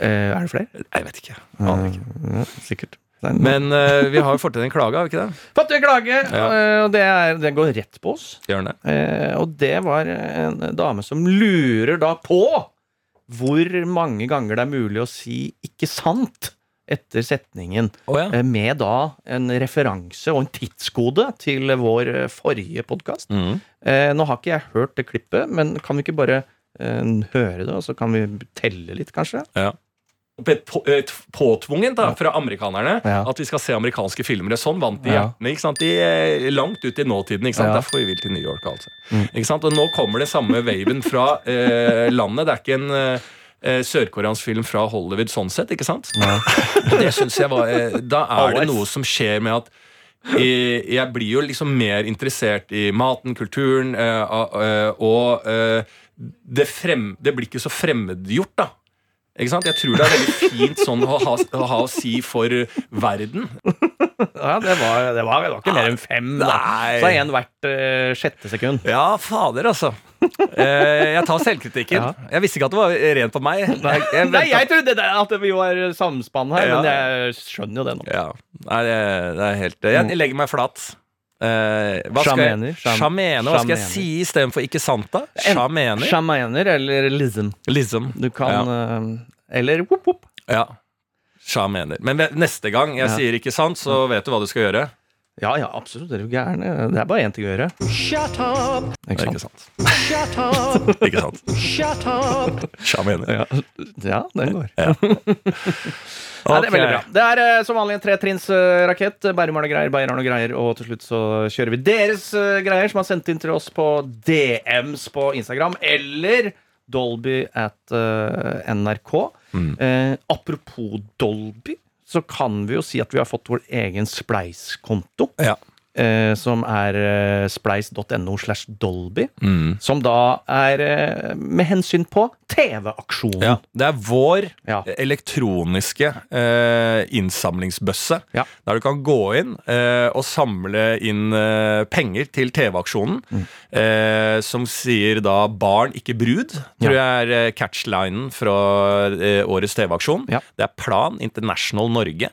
Eh, er det flere? Jeg vet ikke. Aner ikke. Sikkert. Er Men uh, vi har jo fått inn en klage, har vi ikke det? Fått en klage, Ja. og det, er, det går rett på oss. Det? Eh, og det var en dame som lurer da på hvor mange ganger det er mulig å si 'ikke sant' etter setningen, Oh, ja. eh, med da en referanse og en tidskode til vår eh, forrige podkast. Mm. Eh, nå har ikke jeg hørt det klippet, men kan vi ikke bare eh, høre det, og så kan vi telle litt, kanskje? ja. På- da, fra amerikanerne Ja. at vi skal se amerikanske filmer. Sånn vant de hjertene. ikke sant? De er langt ut i nåtiden. ikke sant? Ja. Derfor vi vil til New York. altså. Mm. Ikke sant? Og nå kommer det samme waven fra eh, landet. Det er ikke en eh, sørkoreansk film fra Hollywood sånn sett, ikke sant? Og det synes jeg var eh, Da er det noe som skjer med at eh, jeg blir jo liksom mer interessert i maten, kulturen, eh, eh, og eh, det, frem, det blir ikke så fremmedgjort, da. Ikke sant? Jeg tror det er veldig fint sånn å ha, å ha å si for verden. Ja, det var, det var, det var ikke mer enn fem, da. Nei. Så én hvert uh, sjette sekund. Ja, fader, altså. Eh, jeg tar selvkritikken. Ja. Jeg visste ikke at det var rent på meg. Nei, jeg Nei, jeg trodde det, at vi var samspann her, Ja. men jeg skjønner jo det nå. Ja, Nei, det, er helt Jeg legger meg flat. Eh, hva skal jeg- Sjamener, sjam- Sjamener. Hva skal jeg si istedenfor ikke sant, da? En- Sjamener. Sjamener eller lism. Lism. Du kan eh, Eller wop, wop. Ja. Sjamener. Men neste gang jeg Ja. sier ikke sant, så vet du hva du skal gjøre. Ja, ja, absolutt. Det er jo gærne. Det er bare én ting å gjøre. Shut up! Ikke sant? Ikke sant. Shut up! Ikke sant. Shut up! Sjamener. Ja, ja den går. Ja. Nei, det er veldig bra. Det er eh, som vanlig en tretrinnsrakett. Bærum har noe greier, Bayern har noe greier, og til slutt så kjører vi deres eh, greier som er sendt inn til oss på DMs på Instagram, eller Dolby at eh, NRK. Mm. Eh, apropos Dolby, så kan vi jo si at vi har fått vår egen Spleis-konto. Ja. Eh, som er eh, spleis.no slash Dolby, Mm. som da er eh, med hensyn på TV-aksjonen. Ja, det er vår Ja. elektroniske eh, innsamlingsbøsse. Ja. Der du kan gå inn eh, og samle inn eh, penger til TV-aksjonen. Mm. Eh, som sier da 'barn, ikke brud', tror jeg er catchlinen fra årets TV-aksjon. Mm. Det er Plan International Norge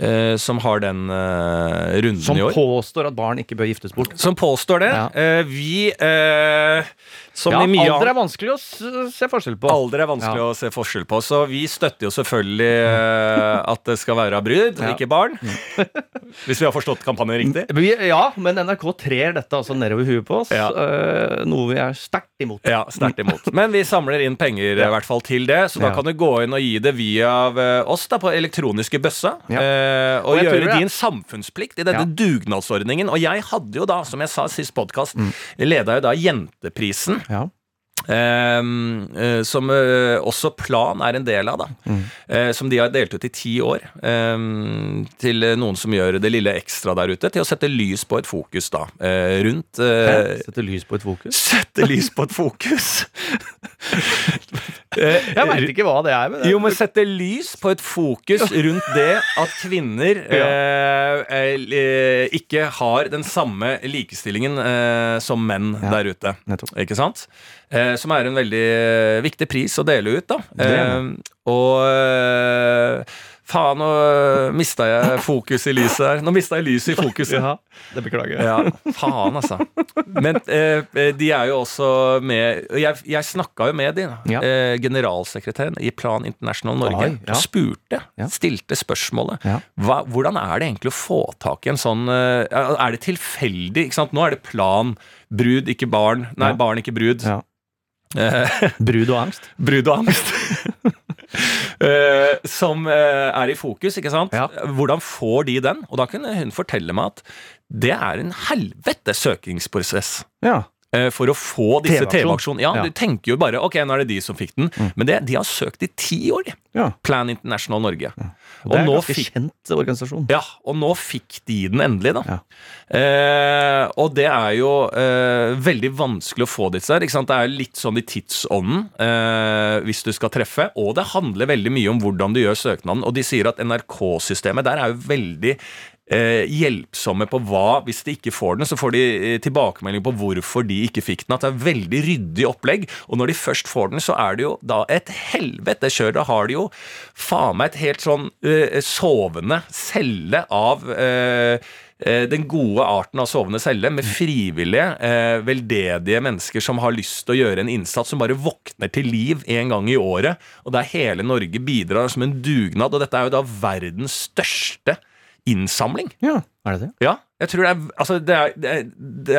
eh, som har den eh, runden Som i år. Som påstår at barn ikke bør giftes bort. som påstår det. Ja. Eh, vi, eh, som Ja, mye alder er vanskelig å se forskjell på. Alder er vanskelig å se forskjell på, så vi støtter jo selvfølgelig eh, at det skal være brud, Ja. ikke barn. Hvis vi har forstått kampanjen riktig. Ja, men NRK trer dette altså nedover huet på oss, Ja. eh, noe vi er sterkt imot. Ja, sterkt imot. Men vi samler inn penger i hvert fall til det, så da Ja. kan du gå inn og gi det via oss da på elektroniske bøssa. Ja. Eh, og Og gjøre din samfunnsplikt i denne Ja. dugnadsordningen. Og jeg hadde jo da, som jeg sa sist podkast, Mm. leda jo da Jenteprisen. Ja. Ehm, eh, som eh, også Plan er en del av, da. Mm. Eh, som de har delt ut i ti år. ehm, til noen som gjør det lille ekstra der ute. Til å sette lys på et fokus, da. rundt eh, Sette lys på et fokus. Sette lys på et fokus! Jeg veit ikke hva det er. Men det, jo, men sette lys på et fokus rundt det at kvinner ja. eh, ikke har den samme likestillingen eh, som menn Ja. der ute. Nettopp. Ikke sant? Eh, som er en veldig eh, viktig pris å dele ut, da. Det Eh, og Faen, nå mista jeg fokus i lyset her. Nå mista jeg lyset i fokuset. Ja, det beklager jeg. Ja, faen, altså. Men eh, de er jo også med Jeg, jeg snakka jo med de, da. Ja. eh, generalsekretæren i Plan International Norge. Oi, ja. Spurte, stilte spørsmålet. Hva, hvordan er det egentlig å få tak i en sånn Er det tilfeldig? ikke sant? Nå er det plan. Brud, ikke barn. Nei, barn, ikke brud. Eh, Brud og angst. Brud og angst. Eh, som eh, er i fokus, ikke sant? Ja. Hvordan får de den? Og da kunne hun fortelle meg at det er en helvete søkingsprosess. Ja. Eh, For å få disse TV-aksjon. TV-aksjonene. Ja, Ja. Du tenker jo bare ok, nå er det de som fikk den. Men det, de har søkt i ti år, ja. Plan International Norge. Og det er en ganske fikk- kjent organisasjon. Ja, og nå fikk de den endelig, da. Ja. Eh, og det er jo eh, veldig vanskelig å få disse her. Det er litt sånn i tidsånden eh, hvis du skal treffe. Og det handler veldig mye om hvordan du gjør søknaden. Og de sier at NRK-systemet der er jo veldig hjelpsomme på hva Hvis de ikke får den, så får de eh, tilbakemelding på hvorfor de ikke fikk den. At det er veldig ryddig opplegg. Og når de først får den, så er det jo da et helvete kjør. Da har de jo faen meg et helt sånn eh, sovende celle av eh, eh, den gode arten av sovende celle, med frivillige, eh, veldedige mennesker som har lyst til å gjøre en innsats, som bare våkner til liv en gang i året, og der hele Norge bidrar som en dugnad. Og dette er jo da verdens største innsamling. Ja, er det det? Ja, jeg tror det er, altså det er, det er,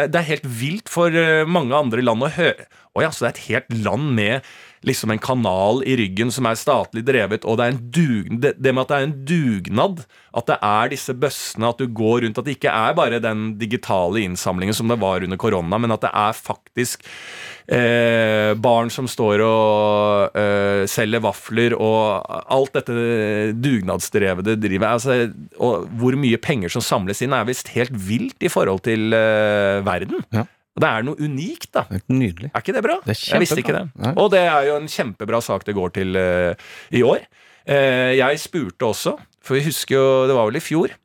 det er, helt vilt for eh, mange andre land å høre. Å ja, så det er et helt land med liksom en kanal i ryggen som er statlig drevet, og det det, det med at det er en dugnad, at det er disse bøssene, at du går rundt, at det ikke er bare den digitale innsamlingen som det var under korona, men at det er faktisk eh, barn som står og eh, selger vafler, og alt dette dugnadsdrevet det driver altså, Og hvor mye penger som samles inn, er visst helt vilt i forhold til eh, verden. Ja. Og det er noe unikt, da. Nydelig. Er ikke det bra? Det er jeg visste ikke det. Nei. Og det er jo en kjempebra sak det går til uh, i år. Uh, jeg spurte også, for vi husker jo Det var vel i fjor.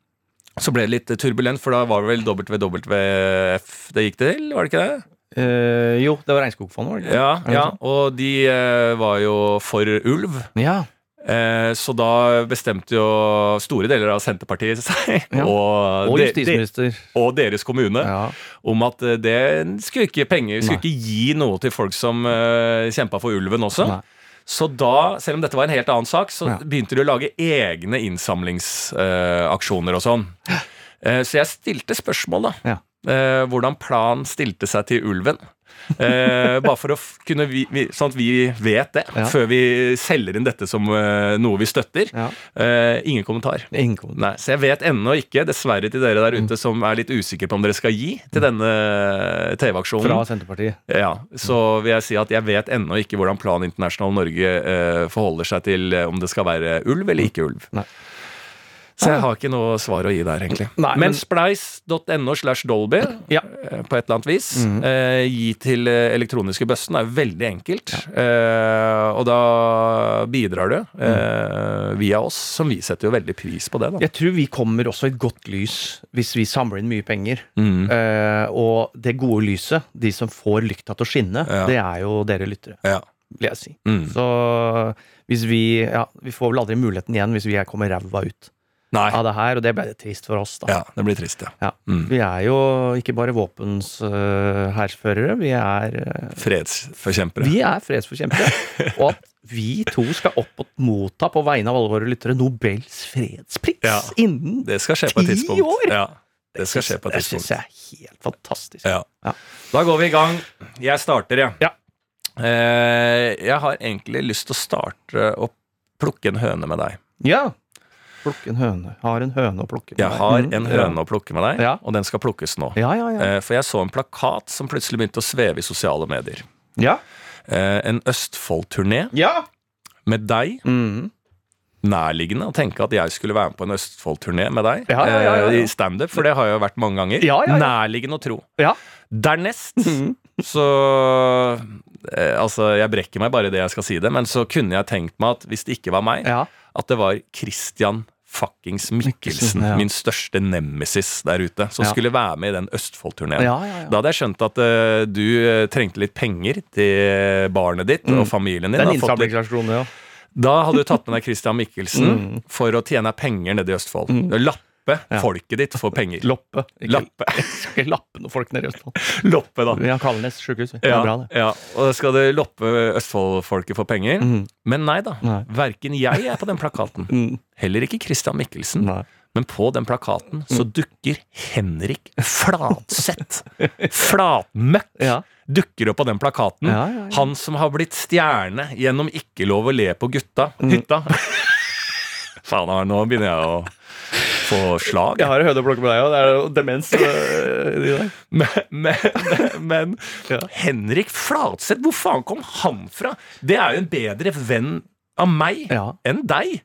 Så ble det litt turbulent, for da var det vel WWF det gikk til, var det ikke det? Uh, jo, det var Regnskogfondet, var det ikke? Ja, ja. og de uh, var jo for ulv. Ja. Eh, så da bestemte jo store deler av Senterpartiet seg, Ja. og, Og de- og deres kommune, Ja. om at eh, det skulle ikke penger Skulle Nei. ikke gi noe til folk som uh, kjempa for ulven også. Nei. Så da, selv om dette var en helt annen sak, så Ja. begynte de å lage egne innsamlingsaksjoner og sånn. Uh, så jeg stilte spørsmål, da. Eh, hvordan Plan stilte seg til ulven. Eh, bare for å kunne vi, vi, sånn at vi vet det, Ja. før vi selger inn dette som uh, noe vi støtter. Ja. Eh, ingen kommentar. Ingen kommentar. Nei, Så jeg vet ennå ikke, dessverre til dere der Mm. ute som er litt usikre på om dere skal gi til denne TV-aksjonen. Fra Senterpartiet. Ja, så vil jeg si at jeg vet ennå ikke hvordan Plan International Norge uh, forholder seg til eh, om det skal være ulv eller ikke ulv. Så jeg har ikke noe svar å gi der, egentlig. Nei, men men- spleis.no slash Dolby, Ja. eh, på et eller annet vis, Mhm. eh, gi til eh, elektroniske bøssen er jo veldig enkelt. Eh, og da bidrar du eh, via oss, som vi setter jo veldig pris på det, da. Jeg tror vi kommer også i et godt lys hvis vi samler inn mye penger. Mm. Eh, og det gode lyset, de som får lykta til å skinne, Ja. det er jo dere lyttere, Ja. vil jeg si. Mm. Så hvis vi Ja, vi får vel aldri muligheten igjen hvis vi kommer ræva ut Nei. av det her, og det ble det trist for oss, da. Ja, det blir trist, ja. Ja. Mm. Vi er jo ikke bare våpens uh, hærsførere, vi er uh, Fredsforkjempere. Vi er fredsforkjempere. og at vi to skal opp og motta på vegne av alle våre lyttere Nobels fredspris Ja. innen Det skal skje på et Ti tidspunkt. år! Ja, det skal skje på et Det syns tidspunkt. jeg er helt fantastisk. Ja. Ja. Da går vi i gang. Jeg starter, jeg. Ja. Eh, jeg har egentlig lyst til å starte å plukke en høne med deg. Ja. Plukke en høne. Har en høne å plukke. med deg. Jeg har Mm, en høne å plukke med deg, Ja. og den skal plukkes nå. Ja, ja, ja. Eh, For jeg så en plakat som plutselig begynte å sveve i sosiale medier. Ja. Eh, En Østfold-turné ja. med deg. Mm. Nærliggende å tenke at jeg skulle være med på en Østfold-turné med deg Ja, ja, ja, eh, i standup, for det har jeg jo vært mange ganger. Ja, ja, ja. Nærliggende å tro. ja. Dernest mm. så Altså, jeg brekker meg bare i det jeg skal si det, men så kunne jeg tenkt meg at hvis det ikke var meg, ja. at det var Christian fuckings Mikkelsen, ja. min største nemesis der ute, som Ja. skulle være med i den Østfold-turneen. Ja. Da hadde jeg skjønt at uh, du eh, trengte litt penger til barnet ditt og familien din. Den innsamlingsaksjonen, ja. Da hadde du tatt med deg Christian Mikkelsen Mm. for å tjene penger nede i Østfold. Lappe Ja. folket ditt for penger. Loppe. Ikke, Lappe. Jeg skal ikke lappe noen folk nede i Østfold. Loppe, da. Vi har Kalnes sjukehus. Det Ja, bra, det. ja, og da skal du loppe Østfold-folket for penger. Mm. Men nei da. Nei. Verken jeg er på den plakaten, Mm. heller ikke Christian Mikkelsen. Nei. Men på den plakaten så Mm. dukker Henrik Fladseth. Flatmøkk Ja. dukker opp på den plakaten. Ja, ja, ja. Han som har blitt stjerne gjennom Ikke lov å le på gutta. Mm. Hytta. Faen, nå begynner jeg å få slag. Jeg har en høne å plukke med deg òg. Det er jo demens. i de der. Men, men, men Ja. Henrik Flatseth, hvor faen kom han fra? Det er jo en bedre venn av meg Ja. enn deg.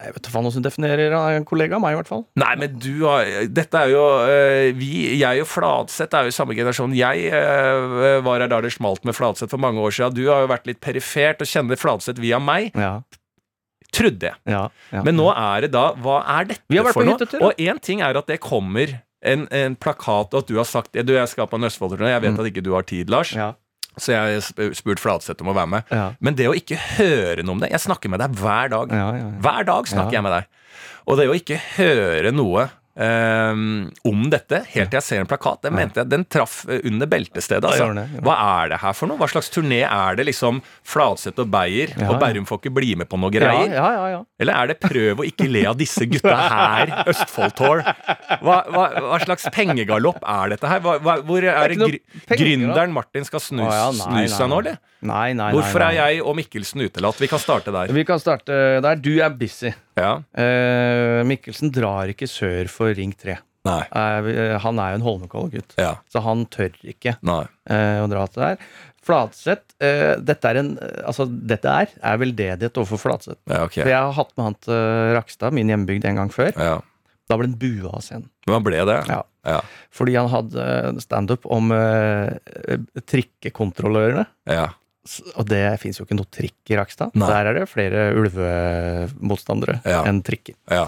Jeg vet ikke hva som definerer en kollega av meg, i hvert fall. Nei, men du har Dette er jo eh, vi, Jeg og Fladseth er jo samme generasjon. Jeg eh, var her da det smalt med Fladseth for mange år siden. Du har jo vært litt perifert og kjenner Fladseth via meg. Ja. Trodde jeg. Ja. ja. Men nå er det da Hva er dette Vi har vært for noe? hyttetur. Og én ting er at det kommer en, en plakat, og at du har sagt Du, jeg skal på en Østfold-turné. Jeg vet at ikke du har tid, Lars. Mm. ja. Så jeg har spurt Fladseth om å være med. Ja. Men det å ikke høre noe om det Jeg snakker med deg hver dag. Ja, ja. Hver dag snakker jeg med deg. Og det å ikke høre noe om dette helt til jeg ser en plakat, den mente jeg den traff eh, under beltestedet. Altså. Hva er det her for noe? Hva slags turné er det? liksom Fladseth og Beyer, og. Bærum får ikke bli med på noe greier? ja, ja, ja. Eller er det prøv å ikke le av disse gutta her, Østfold-tour? Hva, hva, hva slags pengegalopp er dette her? Hva, hvor er det gründeren Martin skal snu seg nå, eller? Nei, nei, nei. Hvorfor nei. er jeg og Mikkelsen utelatt? Vi kan starte der. Vi kan starte der. Du er busy. Ja. Eh, Mikkelsen drar ikke sør for Ring 3. Nei. Eh, han er jo en Holmenkollen-gutt, Ja. så han tør ikke Nei. eh, å dra til der. Flatseth eh, Dette er en eh, Altså, dette er, er veldedighet overfor Flatseth. Ja, ok. For jeg har hatt med han til Rakstad, min hjembygd, en gang før. Ja. Da ble han bua av scenen. Han ble det? Ja. Ja. Fordi han hadde eh, standup om eh, trikkekontrollørene. Ja. Og det fins jo ikke noe trikk i Rakstad. Nei. Der er det flere ulvemotstandere Ja. enn trikker. Ja.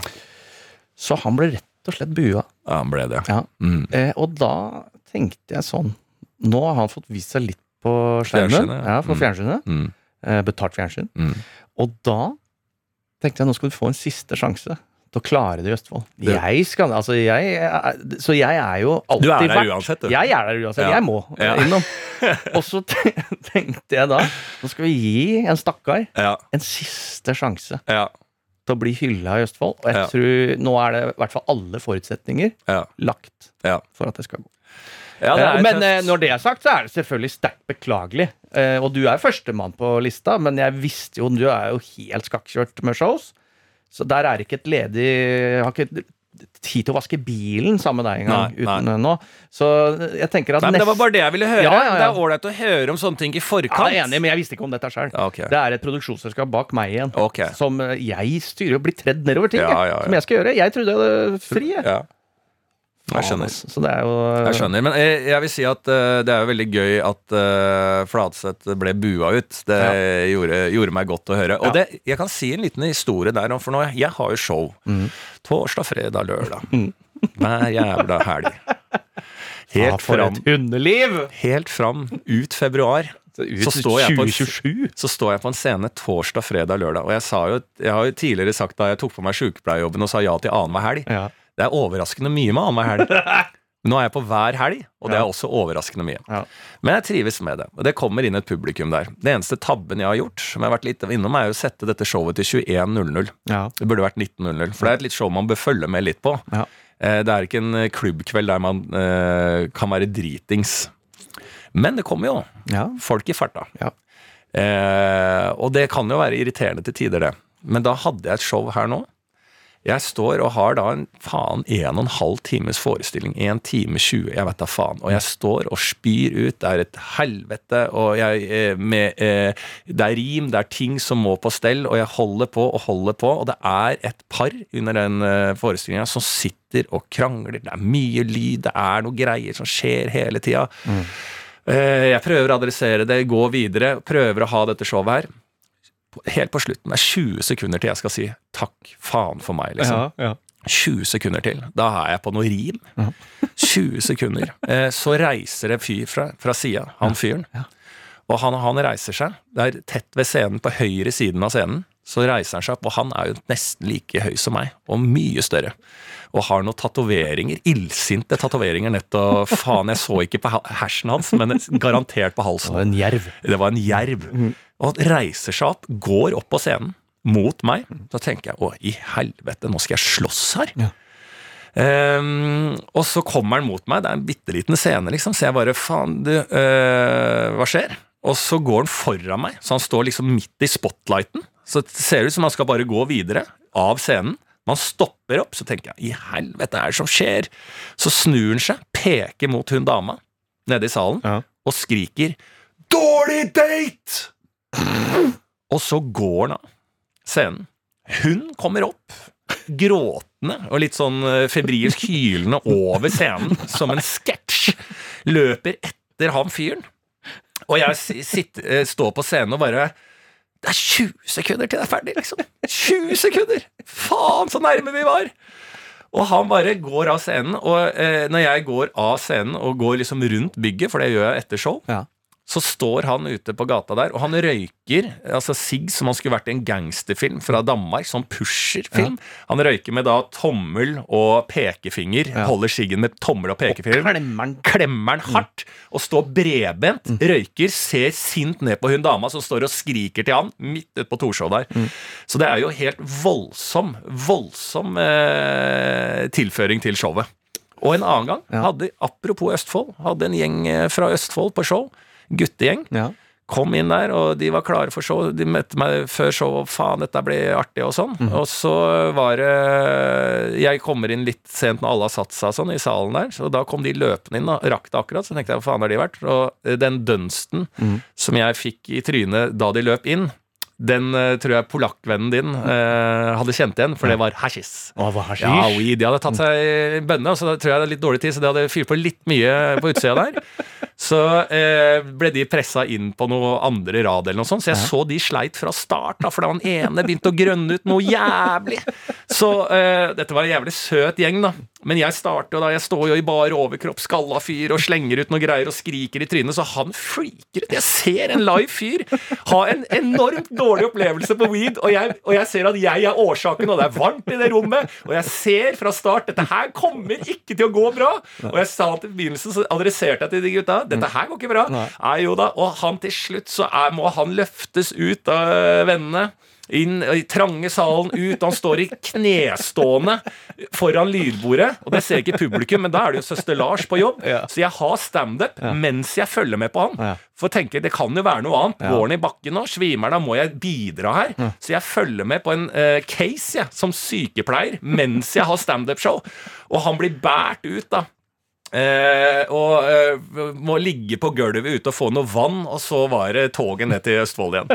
Så han ble rett og slett bua. ja, han ble det. Ja. Mm. Eh, og da tenkte jeg sånn Nå har han fått vist seg litt på skjermen. Ja. for på Mm. fjernsynet. Mm. Eh, betalt fjernsyn. Mm. Og da tenkte jeg nå skal du få en siste sjanse til å klare det i Østfold. Det- Jeg skal, altså jeg, så jeg er jo alltid Du er der vært. uansett, du. Jeg er der uansett. Ja. Jeg må Ja. innom. Og så tenkte jeg da nå skal vi gi en stakkar Ja. en siste sjanse Ja. til å bli hylla i Østfold. Og jeg tror nå er det i hvert fall alle forutsetninger Ja. lagt Ja. for at det skal gå. Eh, men tøft. eh, når det er sagt, så er det selvfølgelig sterkt beklagelig. Eh, og du er førstemann på lista, men jeg visste jo du er jo helt skakkjørt med shows. Så der er ikke et ledig Jeg har ikke tid til å vaske bilen sammen med deg engang. Nei, uten nå. Så jeg tenker at Nei, men Det var bare det jeg ville høre. Ja, ja, ja. Det er ålreit å høre om sånne ting i forkant. jeg er enig, men jeg visste ikke om dette sjøl. Okay. Det er et produksjonsselskap bak meg igjen. Okay. Som eh, jeg styrer og blir tredd nedover ting. Ja, ja, ja. Som jeg skal gjøre. Jeg trodde jeg hadde fri. Jeg. Ja. Jeg skjønner. Så det er jo Jeg skjønner, men jeg, jeg vil si at uh, det er jo veldig gøy at uh, Fladseth ble bua ut. Det gjorde, gjorde meg godt å høre. Og Ja. det, jeg kan si en liten historie der, for nå, jeg har jo show. Mm. Torsdag, fredag, lørdag. Hver jævla helg. Ja, for fram, et hundeliv! helt fram ut februar. Ut Så står jeg på en- Så står jeg på en scene torsdag, fredag, lørdag. Og jeg, sa jo, jeg har jo tidligere sagt da jeg tok på meg sykepleierjobben og sa ja til annenhver helg. Ja. Det er overraskende mye med annenhver helg. Nå er jeg på hver helg, og det er også overraskende mye. Ja. Men jeg trives med det. Og det kommer inn et publikum der. Det eneste tabben jeg har gjort, som jeg har vært litt innom, er å sette dette showet til 21.00. Ja. Det burde vært 19.00, for det er et litt show man bør følge med litt på. Ja. Eh, Det er ikke en eh, klubbkveld der man eh, kan være dritings. Men det kommer jo folk i farta. Eh, og det kan jo være irriterende til tider, det. Men da hadde jeg et show her nå. Jeg står og har da en faen en og en halv times forestilling. En time 20, jeg vet da faen. Og jeg står og spyr ut. Det er et helvete. Og jeg, eh, med, eh, det er rim, det er ting som må på stell, og jeg holder på og holder på. Og det er et par under den eh, forestillinga som sitter og krangler. Det er mye lyd, det er noe greier som skjer hele tida. Mm. Jeg prøver å adressere det, gå videre, prøver å ha dette showet her. Helt på slutten, det er 20 sekunder til jeg skal si takk faen for meg, liksom. Ja, ja. 20 sekunder til. Da er jeg på noe rim. 20 sekunder. Eh, Så reiser det en fyr fra, fra sida, han fyren. Og han, han reiser seg. Det er tett ved scenen, på høyre siden av scenen. Så reiser han seg opp, og han er jo nesten like høy som meg, og mye større. Og har noen tatoveringer. Illsinte tatoveringer nett og Faen, jeg så ikke på hersen hans, men garantert på halsen. Det var en jerv. Det var en jerv. Og reiser seg opp, går opp på scenen mot meg. Da tenker jeg å, i helvete, nå skal jeg slåss her. Ja. Um, og så kommer han mot meg, det er en bitte liten scene, liksom, så jeg bare faen, du, uh, hva skjer? Og så går han foran meg, så han står liksom midt i spotlighten. Så det ser ut som han skal bare gå videre av scenen. Man stopper opp, så tenker jeg i helvete, hva er det som skjer? Så snur han seg, peker mot hun dama nede i salen, Ja. og skriker 'Dårlig date!' Og så går han av scenen. Hun kommer opp, gråtende og litt sånn eh, febrilsk hylende over scenen, som en sketsj. Løper etter han fyren. Og jeg eh, står på scenen og bare Det er 20 sekunder til det er ferdig, liksom. 20 sekunder! Faen, så nærme vi var! Og han bare går av scenen, og eh, når jeg går av scenen og går liksom rundt bygget, for det gjør jeg etter show, Ja. Så står han ute på gata der, og han røyker altså sigg som han skulle vært i en gangsterfilm fra Danmark, sånn pusherfilm. Han røyker med da tommel og pekefinger, Ja. holder siggen med tommel og pekefinger. Og Klemmer den hardt og står bredbent, Mm. røyker, ser sint ned på hun dama som står og skriker til han midt ute på Torshov der. Mm. Så det er jo helt voldsom, voldsom eh, tilføring til showet. Og en annen gang, Ja. hadde, apropos Østfold, hadde en gjeng eh, fra Østfold på show, guttegjeng, Ja. kom inn der, og de var klare for show. De møtte meg før show, og faen, dette blir artig, og sånn. Og så var det Jeg kommer inn litt sent når alle har satt seg sånn, i salen der, så da kom de løpende inn, og rakk det akkurat. Så tenkte jeg, hva faen har de vært? Og den dunsten som jeg fikk i trynet da de løp inn, den eh, tror jeg polakkvennen din eh, hadde kjent igjen, for det var hasjis. Å, hva hasjisj. Ja, weed. De hadde tatt seg bønne, og så tror jeg det er litt dårlig tid, så de hadde fyrt på litt mye på utsida der. Så eh, ble de pressa inn på noe andre rad eller noe sånt, så jeg så de sleit fra start, da, for da han ene begynte å grønne ut noe jævlig. Så eh, dette var en jævlig søt gjeng, da. Men jeg starter da, jeg står jo i bar overkropp, skalla fyr, og slenger ut noe greier og skriker i trynet, så han freaker ut. Jeg ser en live fyr ha en enormt dårlig opplevelse på weed, og jeg, og jeg ser at jeg er årsaken, og det er varmt i det rommet, og jeg ser fra start dette her kommer ikke til å gå bra. Og jeg sa til begynnelsen, så adresserte jeg til de gutta dette her går ikke bra. Nei. Jo da, Og han til slutt så er, må han løftes ut av vennene. Inn i trange salen, ut. Han står i knestående foran lydbordet. Og det ser ikke publikum, men da er det jo søster Lars på jobb. Ja. Så jeg har standup mens jeg følger med på han. Ja. For jeg tenker, det kan jo være noe annet. Går han i bakken nå? Svimer? Da må jeg bidra her. Så jeg følger med på en uh, case jeg, som sykepleier mens jeg har standup-show. Og han blir båret ut, da. Eh, og eh, må ligge på gulvet ute og få noe vann, og så var det toget ned til Østfold igjen.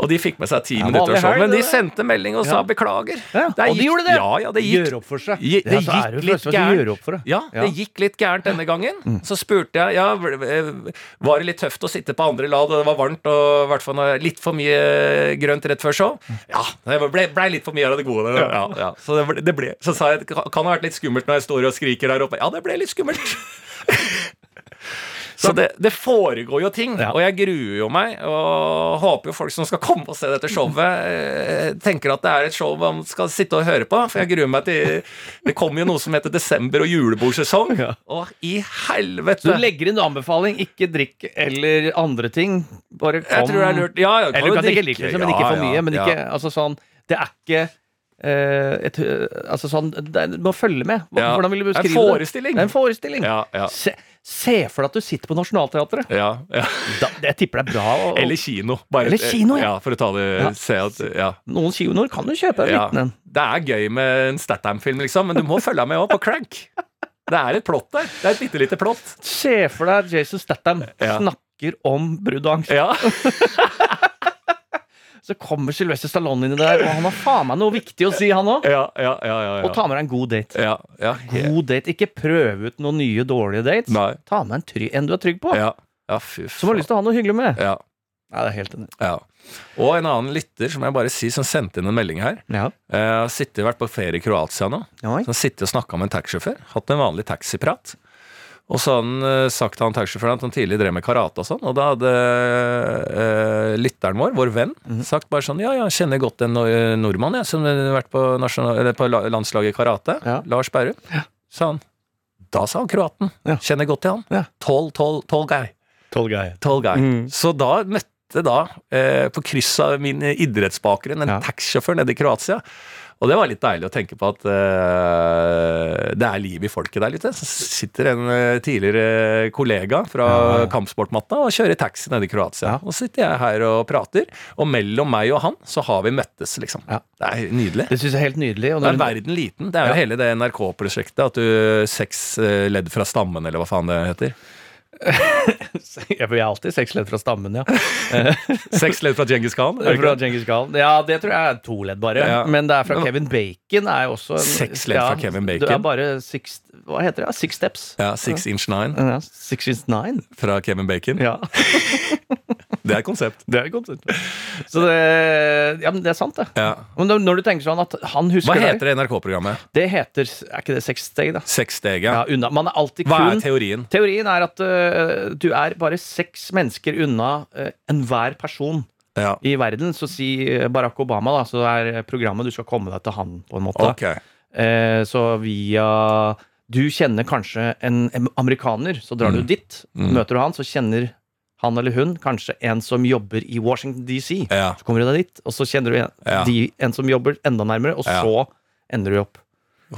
Og de fikk med seg ti minutter show, men de sendte melding og sa Ja. beklager. Ja, Det og de gjorde det? Ja, ja, det gikk Gjør opp for seg. Det, det gikk litt gærent. det. Ja, det Mm. gikk litt gærent denne gangen. Så spurte jeg ja, var det litt tøft å sitte på andre lad, og det var varmt og i hvert fall litt for mye grønt rett før show. Ja, det ble, ble litt for mye av det gode. Ja, ja. Så, det ble, det ble, så sa jeg det kan ha vært litt skummelt når jeg står og skriker der oppe. Ja, det ble litt skummelt. Så det, det foregår jo ting, Ja. og jeg gruer jo meg. Og håper jo folk som skal komme og se dette showet, eh, tenker at det er et show man skal sitte og høre på. For jeg gruer meg til Det kommer jo noe som heter desember- og julebordsesong. Ja. Og i helvete! Du legger inn anbefaling, ikke drikk eller andre ting. Bare kom Jeg tror det er lurt. Ja, Eller du kan drikke litt, liksom, men ikke for mye. Men ikke, altså sånn Det er ikke eh, et, altså sånn, Du må følge med. Hvordan vil du beskrive Det er en forestilling. Det er en forestilling. Ja, ja. Se, for deg at du sitter på Nationaltheatret. Ja, ja. Da, jeg tipper det er bra. Og, Eller kino. Bare, Eller kino, ja. ja. For å ta det Ja. Se at Ja. Noen kinoer kan du kjøpe en ja. liten en. Det er gøy med en Statham-film, liksom, men du må følge med òg på Crank. Det er et plott der. Det er et bitte lite plott. Se for deg Jason Statham snakker om brudd og angst. Ja. Så kommer Sylvester Stallone inni der, og han har faen meg noe viktig å si, han òg. Ja, ja, ja, ja, Og ta med deg en god date. ja, ja. God date. Ikke prøv ut noen nye dårlige dates. Nei. Ta med en, try en du er trygg på. Ja, ja fy Som har lyst til å ha noe hyggelig med. Ja, Ja, det er helt enig. ja. Og en annen lytter som jeg bare sier, som sendte inn en melding her. Ja. Jeg har sittet, vært på ferie i Kroatia nå. Oi. Som sitter og snakka med en taxisjåfør. Hatt en vanlig taxiprat. Og så hadde han eh, sagt til han taxisjåføren at han tidlig drev med karate og sånn. Og da hadde eh, lytteren vår, vår venn, Mhm. sagt bare sånn Ja, ja, jeg kjenner godt en nor- nordmann jeg, som har vært på, nasjonal, eller på landslaget i karate. Ja. Lars Berrum. Sa han. Da sa han kroaten. Ja. Kjenner godt til han. Ja. Tall, tall, tall guy. Tall guy. Tall guy. Mm. Så da møtte da, eh, på kryss av min idrettsbakgrunn, en Ja. taxisjåfør nede i Kroatia. Og det var litt deilig å tenke på at uh, det er liv i folket der litt. Så sitter en eh, tidligere kollega fra Ja, kampsportmatta og kjører taxi nede i Kroatia. Ja. Og så sitter jeg her og prater, og mellom meg og han så har vi møttes, liksom. Ja. Det er nydelig. Det synes jeg er helt nydelig. Da er verden liten. Det er jo hele det NRK-prosjektet at du Seks eh, ledd fra stammen, eller hva faen det heter. jeg er alltid seks ledd fra stammen, ja. Seks ledd fra Djengis Khan. Fra? Genghis Khan. Ja, det tror jeg er to ledd, bare. Ja. Men det er fra Kevin Bacon. er jo også en, Seks ledd fra Kevin Bacon? Det er bare six Hva heter det? Six steps? Ja, Six Inch Nine Ja, six Inch nine. fra Kevin Bacon. Ja, Det er konsept. det er konsept. Så det Ja, men det er sant, det. Ja. Men når- du tenker sånn at han husker Hva heter det NRK-programmet? Det heter Er ikke det seks steg, da? Seks steg, Ja, ja. unna. Man er alltid Hva er teorien? Teorien er at øh, du er bare seks mennesker unna øh, enhver person Ja. i verden. Så si øh, Barack Obama, da, så er programmet du skal komme deg til han, på en måte. Ok. Eh, så via Du kjenner kanskje en amerikaner, så drar du Mm. dit. Mm. Møter du han, så kjenner han eller hun kanskje en som jobber i Washington DC. Ja. Så kommer du deg dit, og så kjenner du en, Ja. de, en som jobber enda nærmere, og så ender du opp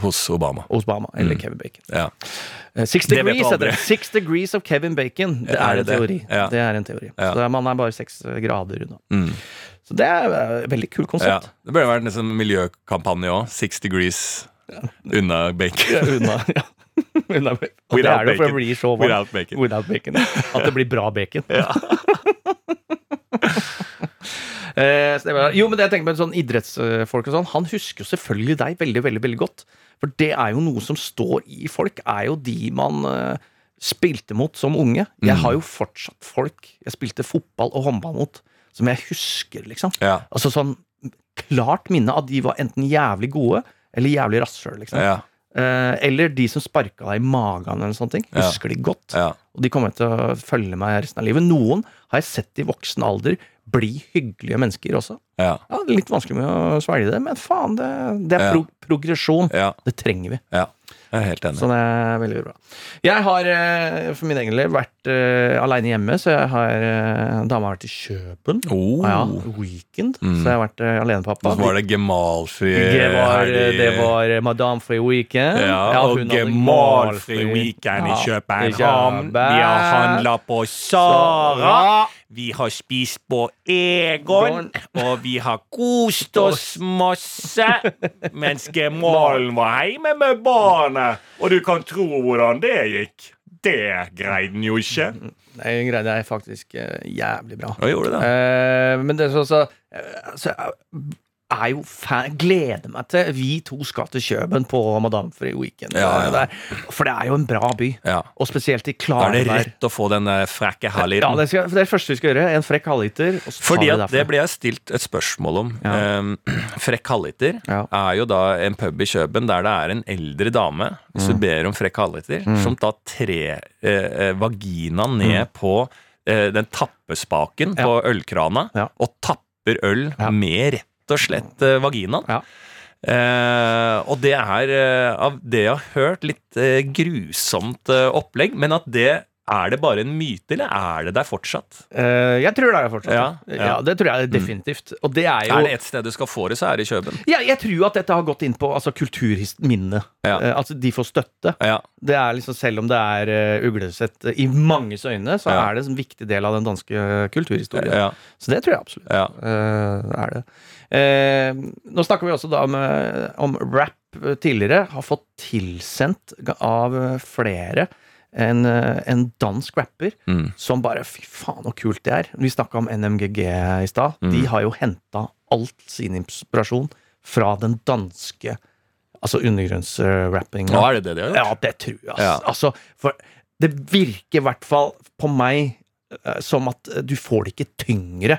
Hos Obama. Obama eller Mm. Kevin Bacon. Ja. Eh, Six Det degrees det. Six degrees of Kevin Bacon. Det Er er det en det? teori. Ja. Det er en teori. Ja. Så man er bare seks grader unna. Mm. Så det er eh, et veldig kult ja. konsept. Det burde vært en miljøkampanje òg. Six degrees unna bacon. Ja, unna, ja. unna Og Without det, det bacon. blir så. Without bacon. Without bacon. At det blir bra bacon. Eh, var, jo, men det jeg tenker på sånn idrettsfolk og sånn, han husker jo selvfølgelig deg veldig, veldig veldig godt. For det er jo noe som står i folk, er jo de man eh, spilte mot som unge. Jeg har jo fortsatt folk jeg spilte fotball og håndball mot, som jeg husker, liksom. Ja. Altså sånn klart minne av de var enten jævlig gode eller jævlig rasshøl, liksom. Ja. Eh, eller de som sparka deg i magen eller sånne ting. Husker de godt. Ja. Og de kommer til å følge meg resten av livet. Noen har jeg sett i voksen alder bli hyggelige mennesker også. Ja. Ja, det er Litt vanskelig med å svelge det, men faen, det, det er pro progresjon. Ja. Det trenger vi. ja. Jeg er helt enig. Så det er veldig bra. Jeg har eh, for min egen del vært uh, aleine hjemme, så jeg har uh, Dama har vært i Kjøpen. Oh. Ja, weekend. Mm. Så jeg har vært uh, alenepappa. Så var det gemalfri Det var, det var eh, Madame Free Weekend. Ja, og gemalfri weekend i Ja, København. København. Vi har handla på Sara. Vi har spist på Egon. Og vi har kost oss masse. Mens gemalen var hjemme med barnet. Og du kan tro hvordan det gikk. Det greide den jo ikke. Nei, greide jeg faktisk eh, jævlig bra. Hva gjorde det? Eh, men det er så, så, så er jo fan, gleder meg til vi to skal til Kjøben på Madame Free Weekend. Ja, ja. For det er jo en bra by. Ja. Og spesielt i Da er det rett å få den frekke frekke Ja, det, skal, det er det første vi skal gjøre. En frekk halvliter. Fordi at det ble jeg stilt et spørsmål om. Um, Frekk halvliter er jo da en pub i Kjøben der det er en eldre dame, hvis Mm. ber om frekk halvliter, som da trer eh, eh, vaginaen ned Mm. på eh, den tappespaken på ølkrana, og tapper øl med rett og slett eh, vaginaen. Ja. Eh, og det er, eh, av det jeg har hørt, litt eh, grusomt opplegg, men at det er det bare en myte, eller er det der fortsatt? Uh, jeg tror det er fortsatt. Ja, Ja, ja. det tror jeg definitivt. Og det er jo Er det ett sted du skal få det, så er det i Kjøben. ja, Jeg tror at dette har gått inn på altså, kulturminnet. Ja. Uh, altså, de får støtte. Ja. Det er liksom, Selv om det er uh, uglesett i manges øyne, så er det en viktig del av den danske kulturhistorien. Så det tror jeg absolutt. Ja. er det. Eh, nå snakker vi også da om, om rap tidligere. Har fått tilsendt av flere en, eh, en dansk rapper Mm. som bare Fy faen, så kult det er. Vi snakka om NMGG i stad. Mm. De har jo henta alt sin inspirasjon fra den danske Altså undergrunnsrappinga. Er det det de har gjort? Ja, det tror jeg. Ja. Altså, for det virker i hvert fall på meg eh, som at du får det ikke tyngre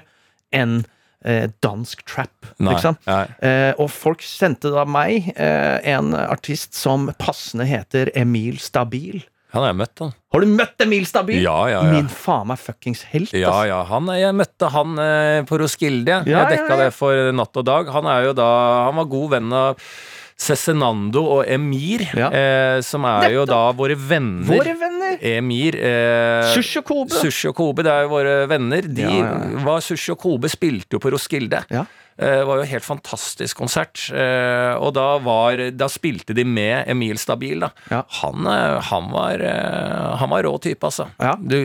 enn eh, dansk trap. Nei. Liksom. Eh, og folk sendte da meg eh, en artist som passende heter Emil Stabil. Han har jeg møtt, han. Har du møtt Emil Stabil? Ja, ja, ja. Min faen meg fuckings helt, Ja, ja, han, jeg møtte han eh, på Roskilde. Ja, jeg dekka ja, ja. det for Natt og Dag. Han er jo da Han var god venn av Cezinando og Emir, Ja. eh, som er jo da våre venner. Våre venner! Emir eh, Sushi og Kobe. Sushi og Kobe, det er jo våre venner. De Ja, ja, ja. var Sushi og Kobe spilte jo på Roskilde. Ja. Eh, Det var jo en helt fantastisk konsert. Eh, Og da, var, da spilte de med Emil Stabil, da. Ja. Han, eh, han, var, han var rå type, altså. Ja. Du,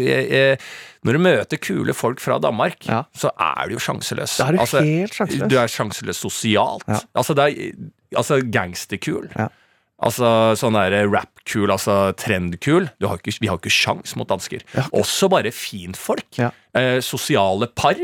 når du møter kule folk fra Danmark, Ja. så er du jo sjanseløs. Da er du Altså, helt sjanseløs. Du er sjanseløs sosialt. Altså, det er altså gangsterkul. Ja. Altså sånn der rap-kul, altså trend-kul. Du har ikke, vi har ikke sjans mot dansker. Også bare finfolk. Ja. Eh, sosiale par.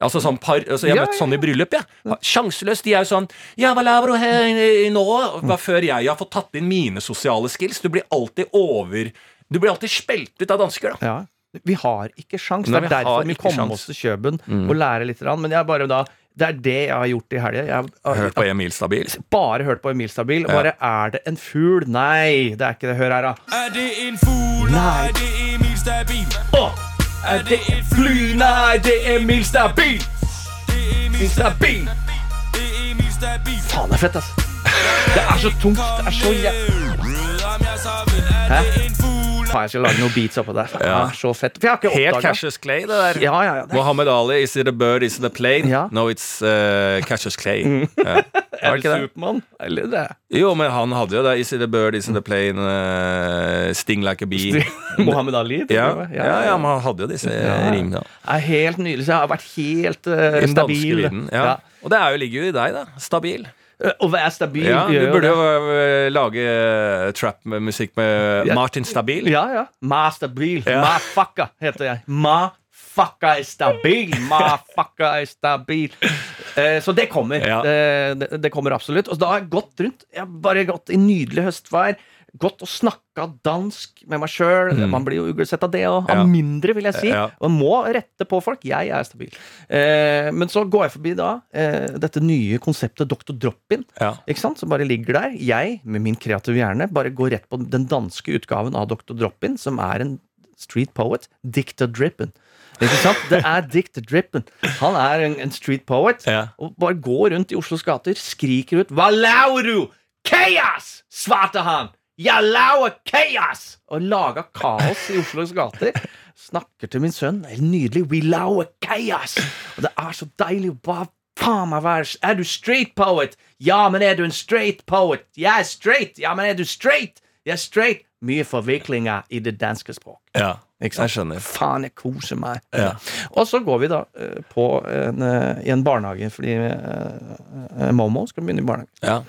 Altså sånn par, altså Jeg har Ja, møtt sånne sånn i bryllup. Ja. Sjanseløst. De er jo sånn Ja, hva laver du her i- nå? Hva før jeg har fått tatt inn mine sosiale skills. Du blir alltid over Du blir alltid spelt ut av dansker, da. Ja. Vi har ikke sjans. Nei, Det er derfor vi kom kommer oss til Kjøben og lærer litt. Men jeg er bare da det er det jeg har gjort i helga. Jeg har Hørt på Emil Stabil. bare hørt på Emil Stabil. Og bare Er det en fugl? Nei, det er ikke det. Hør her, da. Er det en fugl? Nei. Er det Emil Stabil? Å, er det et fly? Nei, det er Emil Stabil! Emil Stabil! Faen, det er fett, altså. Det er så tungt. Det er så jævlig Hæ? Faen, jeg skal lage noen beats oppå der. Ja. så fett. For jeg har ikke Helt Cassius Clay, det der. Ja, ja, ja. Det Mohammed Ali, is it a bird, is it a plane? Ja. No, it's uh, Cassius Clay. Ja. Var er det det? Supermann? Eller det? Jo, men han hadde jo det. Is it a bird, is it a plane, uh, sting like a bee. Mohammed Ali? Ja, ja, ja, men han hadde jo disse Ja. rimene. Er helt nydelig. Så jeg har vært helt danske stabil. Ja. Og det er jo, ligger jo i deg, da. Stabil. Eh, Å stabil Ja, du burde jo uh, lage uh, trap-musikk med Ja. Martin Stabil. Ja, ja. Ma stabil. Ja. Ma fucka heter jeg. Ma fucka er stabil. Ma fucka er stabil. Eh, så det kommer. Ja. Eh, det, det kommer absolutt. Og da har jeg gått rundt. Jeg har bare gått i nydelig høstvær. Gått og snakka dansk med meg sjøl. Man blir jo uglesett av det òg. av Ja. Mindre, vil jeg si. Ja. Og må rette på folk. Jeg er stabil. Eh, men så går jeg forbi da eh, dette nye konseptet Dr. Drop-In. Ja. Ikke sant? Som bare ligger der. Jeg, med min kreative hjerne, bare går rett på den danske utgaven av Dr. Drop-In, som er en street poet, Dick the Drippen. Ikke sant? Det er Dick the Drippen. Han er en, en street poet. Ja. Og bare går rundt i Oslos gater, skriker ut? 'Kaos!' svarte laver kaos!' Og laga kaos i Oslos gater. Snakker til min sønn. Helt nydelig. 'We laver chaos! Og det er så deilig. Hva faen meg være Er du straight poet? Ja, men er du en straight poet? Jeg er straight. Ja, men er du straight? Jeg er straight. Mye forviklinger i det danske språk. Ja, jeg skjønner. Faen, jeg koser meg. Ja. Og så går vi da uh, på en, uh, i en barnehage, fordi eh, Momo skal begynne i barnehage. Ja.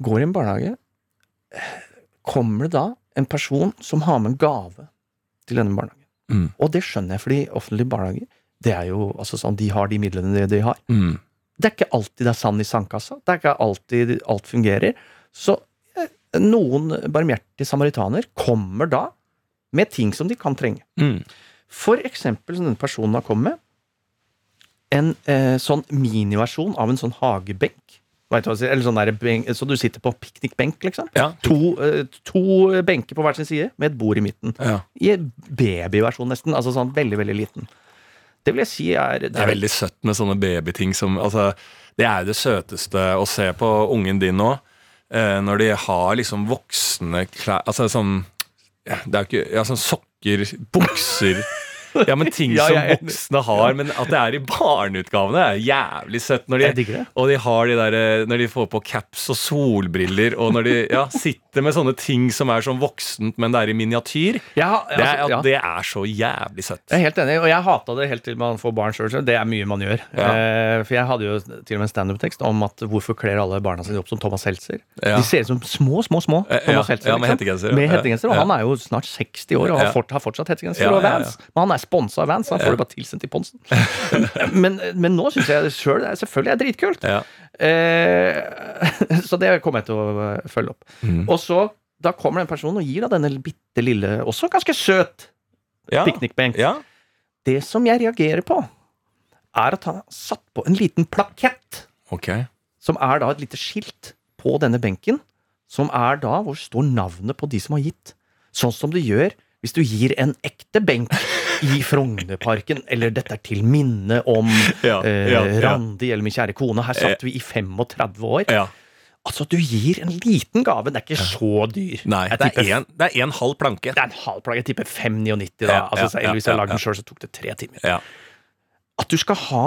Går i en barnehage. Kommer det da en person som har med en gave til denne barnehagen? Mm. Og det skjønner jeg, fordi offentlige barnehager det er jo altså sånn, de har de midlene de, de har. Mm. Det er ikke alltid det er sand i sandkassa. Det er ikke alltid alt fungerer. Så eh, noen barmhjertige samaritaner kommer da med ting som de kan trenge. Mm. For eksempel som denne personen har kommet med. En eh, sånn miniversjon av en sånn hagebenk. Vet du hva? Eller sånn der benk, så du sitter på piknikbenk, liksom. Ja. To, eh, to benker på hver sin side, med et bord i midten. Ja. I babyversjon, nesten. Altså sånn veldig, veldig liten. Det vil jeg si er Det er veldig søtt med sånne babyting som altså, Det er jo det søteste å se på ungen din nå. Eh, når de har liksom voksne klær Altså sånn Det er jo ikke ja, sånn sokker, bukser Ja, men ting Ja, som voksne har, men at det er i barneutgavene, er jævlig søtt. Når de. Og de har de der, eh, når de får på caps og solbriller, og når de ja, sitter med sånne ting som er sånn voksent, men det er i miniatyr. Ja, Det er, altså, ja. det er så jævlig søtt. Jeg er helt enig, og jeg hata det helt til man får barn sjøl. Det er mye man gjør. Ja. Eh, for jeg hadde jo til og med en standup-tekst om at hvorfor kler alle barna sine opp som Thomas Seltzer. De ser ut som små, små, små Eh, Thomas Seltzer. med ikke hettegenser. Med hettegenser, og han er jo snart 60 år og har, fort, har fortsatt hettegenser og. Vans. Men han er sponsa av Vans, så han får det bare tilsendt i ponsen. men, men nå syns jeg sjøl selv, selvfølgelig er dritkult. Ja. Eh, så det kommer jeg til å følge opp. Mm. Og så da kommer den personen og gir da denne bitte lille, også ganske søt, Ja. piknikbenk. Ja. Det som jeg reagerer på, er at han har satt på en liten plakett, Ok. som er da et lite skilt på denne benken, som er da hvor står navnet på de som har gitt. Sånn som du gjør hvis du gir en ekte benk i Frognerparken, eller dette er til minne om Ja, eh. Randi eller min kjære kone. Her satt vi i 35 år. Ja. Altså, du gir en liten gave. Den er ikke så dyr. Nei, det er en, det er en halv planke. det er en halv planke. Jeg tipper 5,99 da. Ja, altså, ja, ja, hvis jeg ja, lagde den ja. sjøl, så tok det tre timer. Ja. At du skal ha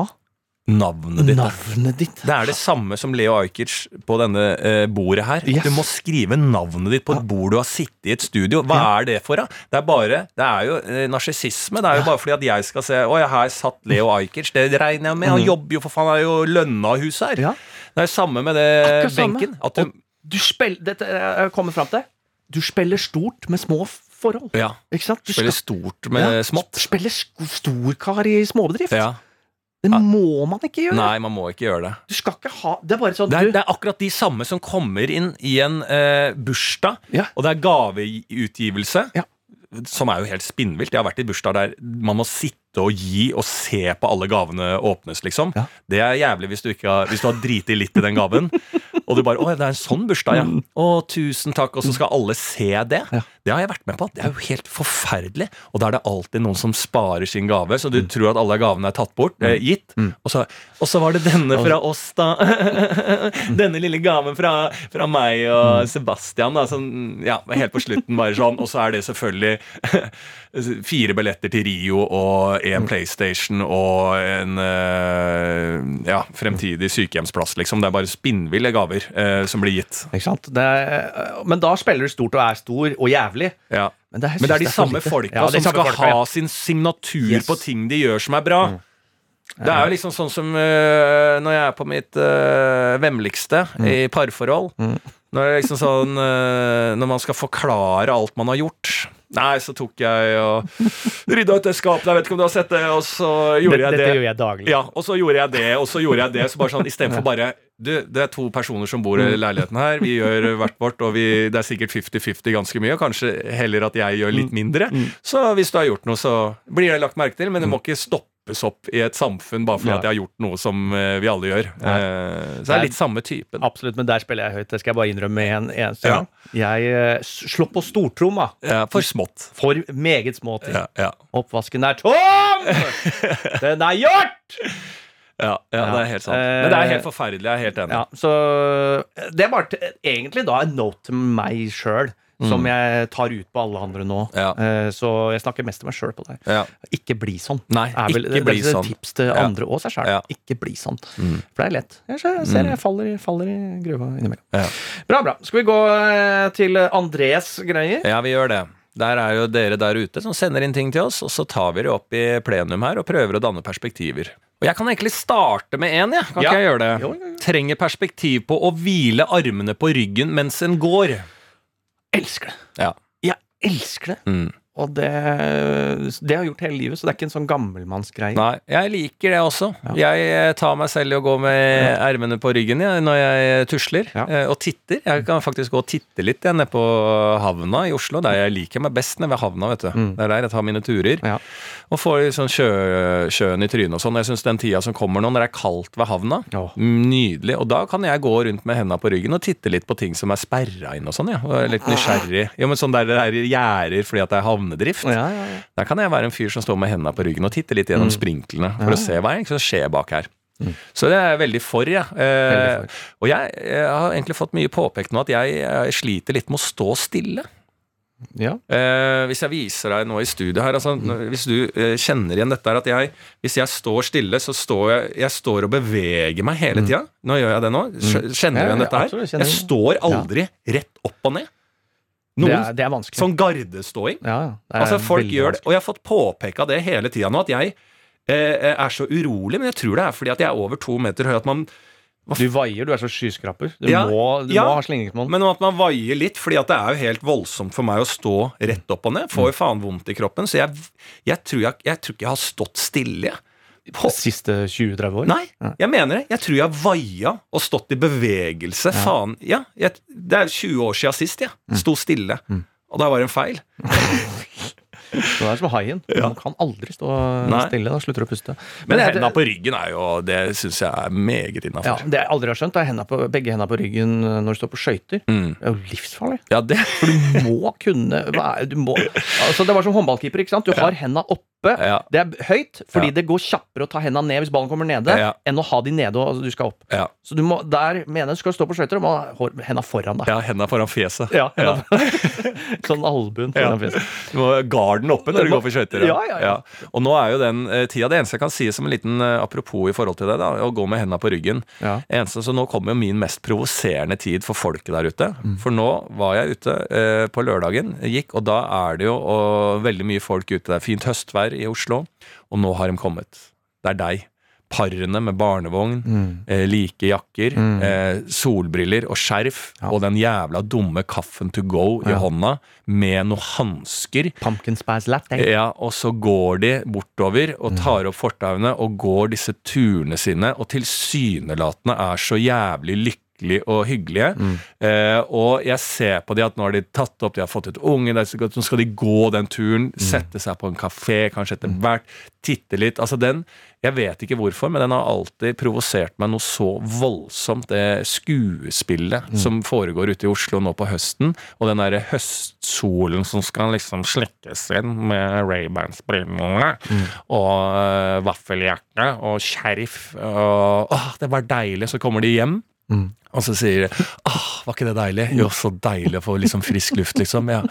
Navnet ditt. navnet ditt. Det er det samme som Leo Ajkic på denne eh, bordet her. Yes. Du må skrive navnet ditt på et bord du har sittet i et studio. Hva er det for, da? Det er bare, det er jo eh, narsissisme. Det er jo bare fordi at jeg skal se Å ja, her satt Leo Ajkic. Det regner jeg med. Han jobber jo for faen, han er jo lønna hus her. Mm. Ja. Det jo samme med det Akkurat benken. At du, du spiller, dette jeg kommer fram til. Du spiller stort med små forhold. ja, Ikke sant? Du spiller skal- stort med Ja, smått. Spiller storkar i småbedrift. Ja. Det må man ikke gjøre. Nei, man må ikke gjøre det. Du skal ikke ha Det er bare sånn Det er, det er akkurat de samme som kommer inn i en eh, bursdag, Ja. og det er gaveutgivelse. Ja. Som er jo helt spinnvilt. Jeg har vært i bursdag der man må sitte og gi og se på alle gavene åpnes, liksom. Ja. Det er jævlig hvis du, har, hvis du har driti litt i den gaven. Og du bare 'Å, det er en sånn bursdag, ja'. 'Å, tusen takk'. Og så skal alle se det. Ja. Det har jeg vært med på. Det er jo helt forferdelig. Og da er det alltid noen som sparer sin gave, så du Mm. tror at alle gavene er tatt bort, eh, gitt. Og, så, og så var det denne fra oss, da. denne lille gaven fra, fra meg og Sebastian, da. Som, ja, helt på slutten, bare sånn. Og så er det selvfølgelig fire billetter til Rio og en PlayStation og en eh, ja, fremtidig sykehjemsplass, liksom. Det er bare spinnville gaver eh, som blir gitt. ikke sant? Det er, men da spiller du stort og er stor og jævlig. Ja. Men det, Men det er de samme folka Ja, som samme skal folka, ha sin signatur Yes. Mm. på ting de gjør som er bra. Det er jo liksom sånn som uh, når jeg er på mitt uh, vemmeligste Mm. i parforhold. Når, liksom sånn, øh, når man skal forklare alt man har gjort. Nei, så tok jeg og rydda ut det skapet, jeg vet ikke om du har sett det, og så gjorde Dette, jeg det. dette gjør jeg daglig. Ja, og så gjorde jeg det, og så gjorde jeg det. Så bare sånn, Istedenfor bare Du, det er to personer som bor i leiligheten her. Vi gjør hvert vårt, og vi, det er sikkert 50-50 ganske mye. og Kanskje heller at jeg gjør litt mindre. Så hvis du har gjort noe, så blir det lagt merke til. Men du må ikke stoppe snappes opp i et samfunn bare fordi Nei. at jeg har gjort noe som eh, vi alle gjør. Nei. Eh, så det er litt samme typen. Absolutt, men der spiller jeg høyt. Det skal jeg bare innrømme med en eneste Ja. Jeg eh, slår på stortromma Ja, for smått. for meget små ting. Ja. Oppvasken er tom! Den er gjort! Ja, ja, det er helt sant. Men det er helt forferdelig. Jeg er helt enig. Ja, så det bare egentlig da en note til meg sjøl, som jeg tar ut på alle andre nå. Mm. Ja. Eh, Så jeg snakker mest til meg sjøl på det. Ja. Ikke bli sånn. Nei, er vel, ikke det er bli vel et sånn. tips til Ja. andre og seg sjøl. Ja. Ikke bli sånn. Mm. For det er lett. Jeg ser, jeg, jeg faller, i- faller i gruva innimellom. Ja. Bra, bra. Skal vi gå eh, til Andres greier? Ja, vi gjør det. Der er jo dere der ute som sender inn ting til oss, og så tar vi det opp i plenum her og prøver å danne perspektiver. Og jeg kan egentlig starte med én, jeg. Kan Ja. ikke jeg gjøre det? Jo, jo, jo. Trenger perspektiv på å hvile armene på ryggen mens en går. Elsker det. Ja. Jeg elsker det. Mm. Og det, det har jeg gjort hele livet, så det er ikke en sånn gammelmannsgreie. Nei, jeg liker det også. Jeg eh, tar meg selv i å gå med ermene på ryggen ja, når jeg tusler, Ja. eh, og titter. Jeg kan faktisk gå og titte litt nede på havna i Oslo. Der jeg liker meg best nede ved havna, vet du. Det er der jeg tar mine turer. Ja. Og får sånn sjø, sjøen i trynet og sånn. Jeg syns den tida som kommer nå, når det er kaldt ved havna, oh. nydelig. Og da kan jeg gå rundt med henda på ryggen og titte litt på ting som er sperra inn og sånn, ja. Og litt nysgjerrig. Jo, men sånn der det er gjerder fordi at det er havnedrift. Ja, ja, ja. Der kan jeg være en fyr som står med hendene på ryggen og titter litt gjennom sprinklene for å se hva som skjer bak her. Så det er jeg veldig for, ja. Eh, Veldig og jeg, jeg har egentlig fått mye påpekt nå at jeg, jeg sliter litt med å stå stille. ja. Eh, hvis jeg viser deg nå i studio her altså, Hvis du eh, kjenner igjen dette her at jeg Hvis jeg står stille, så står jeg Jeg står og beveger meg hele tida. Nå gjør jeg det nå. Skj- Kjenner du igjen dette her? Jeg. står aldri rett opp og ned. Det, er, det er vanskelig. sånn gardeståing. ja, Altså Folk gjør det, og jeg har fått påpeka det hele tida nå, at jeg eh, er så urolig. Men jeg tror det er fordi at jeg er over to meter høy. At man, Du vaier, du er så skyskraper. Du Ja, må, du ja. må ha slingringsmonn. men at man vaier litt, fordi det er jo helt voldsomt for meg å stå rett opp og ned. Får jo faen vondt i kroppen. Så jeg, jeg, tror, jeg, jeg tror ikke jeg har stått stille. De siste 20-30 år? Nei, jeg mener det. Jeg tror jeg vaia og stått i bevegelse. Faen. Ja, jeg, det er 20 år siden sist jeg sto stille. Og da var det en feil. Det er som haien. Ja. Man kan aldri stå Nei. stille. Da slutter du å puste. Men Men henda på ryggen er jo Det syns jeg er meget ja, innafor. Det jeg aldri har skjønt, er henda på, begge hendene på ryggen når du står på skøyter. Mm. Det er jo livsfarlig. Ja, det For du må kunne du må, altså Det var som håndballkeeper. ikke sant? Du har henda oppe. Ja. Det er høyt, fordi Ja. det går kjappere å ta henda ned hvis ballen kommer nede, Ja. enn å ha de nede og altså, du skal opp. Så du må, der mener jeg du skal stå på skøyter, og må ha henda foran deg. Ja, henda foran fjeset. Sånn albuen foran fjeset. Du må ha garden oppe når du går på skøyter. Ja, ja, ja. Og nå er jo den uh, tida Det eneste jeg kan si som en liten uh, apropos i forhold til det, da, å gå med henda på ryggen eneste, Så nå kommer jo min mest provoserende tid for folket der ute. Mm. For nå var jeg ute uh, på lørdagen, gikk, og da er det jo og, veldig mye folk ute. Det er fint høstvær i Oslo, og nå har de kommet. Det er deg. Parene med barnevogn, Mm. eh, like jakker, eh, solbriller og skjerf, og den jævla dumme kaffen to go i Ja. hånda, med noen hansker. Pumpkin spice latte. Ja, og så går de bortover Mm. og tar opp fortauene og går disse turene sine, og tilsynelatende er så jævlig lykkelige og hyggelige. Mm. Eh, og jeg ser på de at nå har de tatt opp, de har fått et unge, nå skal de gå den turen, Mm. sette seg på en kafé kanskje etter hvert, titte litt. Altså den, jeg vet ikke hvorfor, men den har alltid provosert meg noe så voldsomt, det skuespillet Mm. som foregår ute i Oslo nå på høsten, og den derre høstsolen som skal liksom slekkes inn med Ray-Bans-brillene, og øh, vaffeljakke og skjerf, og åh, det var deilig, så kommer de hjem. Og så sier de ah, var ikke det deilig? Jo, så deilig å få liksom frisk luft, liksom. Ja,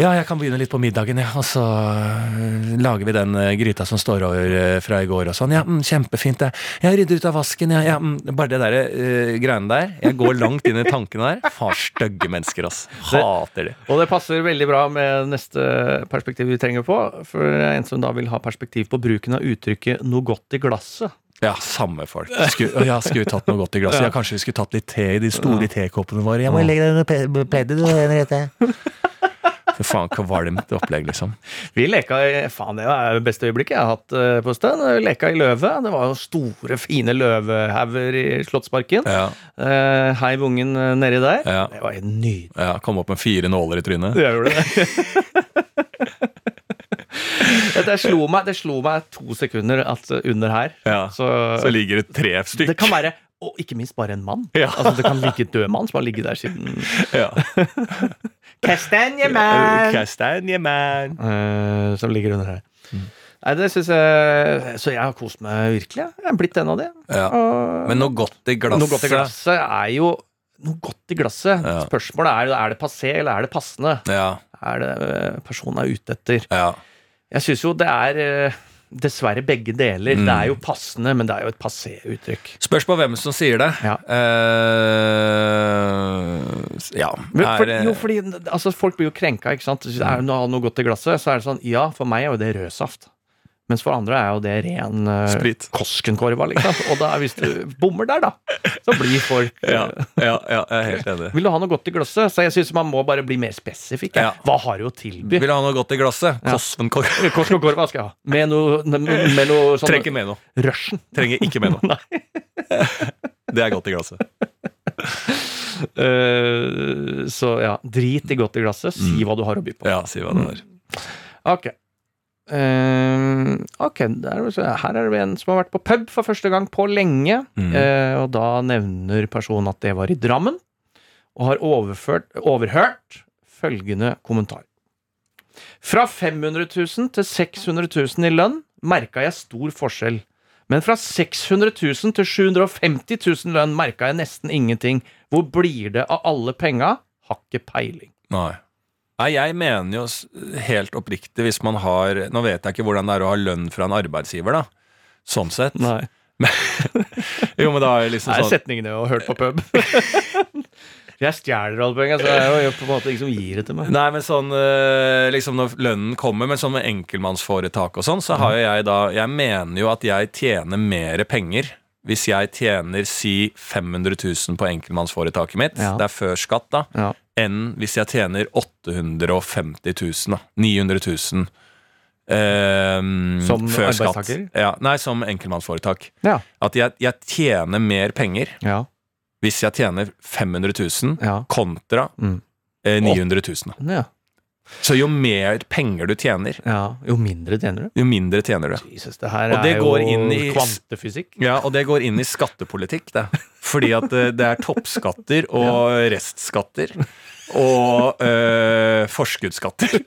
ja jeg kan begynne litt på middagen, ja. Og så øh, lager vi den øh, gryta som står over øh, fra i går og sånn. Ja, mm, kjempefint, det. Jeg rydder ut av vasken, ja. ja mm, bare det derre uh, greiene der. Jeg går langt inn i tankene der. Faen, stygge mennesker, ass. Hater de. Og det passer veldig bra med neste perspektiv vi trenger på. For en som da vil ha perspektiv på bruken av uttrykket 'noe godt i glasset'. Ja, samme folk. Skulle, ja, skulle vi tatt noe godt i glasset? Ja, kanskje vi skulle tatt litt te i de store tekoppene våre? Jeg må legge deg under pleddet, du, Henriette. For faen, hva kvalmt opplegg, liksom. Vi leka i Faen, det er det beste øyeblikket jeg har hatt eh, på sted. Vi Leka i løve. Det var jo store, fine løvehauger i Slottsparken. Ja, Eh, heiv ungen eh, nedi der. Ja. Det var helt nydelig. ja Kom opp med fire nåler i trynet. Jeg gjorde det. det, slo meg, det slo meg to sekunder at under her Ja. så, Så ligger det tre stykk. Det kan være og ikke minst bare en mann. Ja. Altså, det kan ligge en død mann som har ligget der siden ja. Kastanjeman! Kastanjeman. Uh, som ligger under her. Nei, det synes jeg Så jeg har kost meg virkelig. jeg. Er blitt en av det. Ja. Og Men noe godt i glasset. noe godt i glasset er jo Noe godt i glasset. Ja. Spørsmålet er er det passé, eller er det passende? Ja, Er det eh, personen er ute etter? ja. Jeg syns jo det er eh, dessverre begge deler. Mm. Det er jo passende, men det er jo et passé uttrykk. Spørs på hvem som sier det. Ja. Uh, ja. For, jo, fordi altså, Folk blir jo krenka. ikke sant? Så Er det noe, noe godt i glasset, så er det sånn Ja, for meg er jo det rødsaft. Mens for andre er jo det ren uh, Koskenkorva, liksom. Og da, hvis du bommer der, da, så blir folk ja, eh, ja, ja, jeg er helt enig. Vil du ha noe godt i glasset? Så jeg syns man må bare bli mer spesifikk. Ja. Hva har du å tilby? Vil du ha noe godt i glasset? Ja. Kosvenkorv. Koskenkorva skal jeg ha. Med noe, med noe sånn Trenger med noe. Rushen. Trenger ikke med noe. Det er godt i glasset. uh, så ja, drit i godt i glasset. Si hva du har å by på. Ja, si hva du har. Mm. Ok. Eh, ok, der, her er det en som har vært på pub for første gang på lenge. Mm. Uh, og da nevner personen at det var i Drammen, og har overført, overhørt følgende kommentar. Fra 500 000 til 600 000 i lønn merka jeg stor forskjell. Men fra 600 000 til 750 000 lønn merka jeg nesten ingenting. Hvor blir det av alle penga? Har ikke peiling. Nei. Nei, jeg mener jo helt oppriktig hvis man har Nå vet jeg ikke hvordan det er å ha lønn fra en arbeidsgiver, da. Sånn sett. Nei. Jo, men da er liksom liksom Det er sånn setningene jeg har hørt på pub. jeg stjeler alle pengene, så det er jo på en måte ingen som gir det til meg. Nei, men sånn eh, liksom når lønnen kommer, men sånn med enkeltmannsforetak og sånn, så har jo jeg da Jeg mener jo at jeg tjener mer penger hvis jeg tjener si 500 000 på enkeltmannsforetaket mitt, Ja. det er før skatt, da, Ja. Enn hvis jeg tjener 850 000, da. 900 000. Eh, Som arbeidstaker? Ja, nei, som enkeltmannsforetak. Ja. At jeg, jeg tjener mer penger Ja. hvis jeg tjener 500 000 Ja. kontra Mm. eh, 900 000. da. ja. Så jo mer penger du tjener, ja. Jo mindre tjener du. jo mindre tjener du. Jesus, det her Og det er jo i- kvantefysikk. Ja, Og det går inn i skattepolitikk, det. Fordi at eh, det er toppskatter og restskatter. Og øh, forskuddsskatter.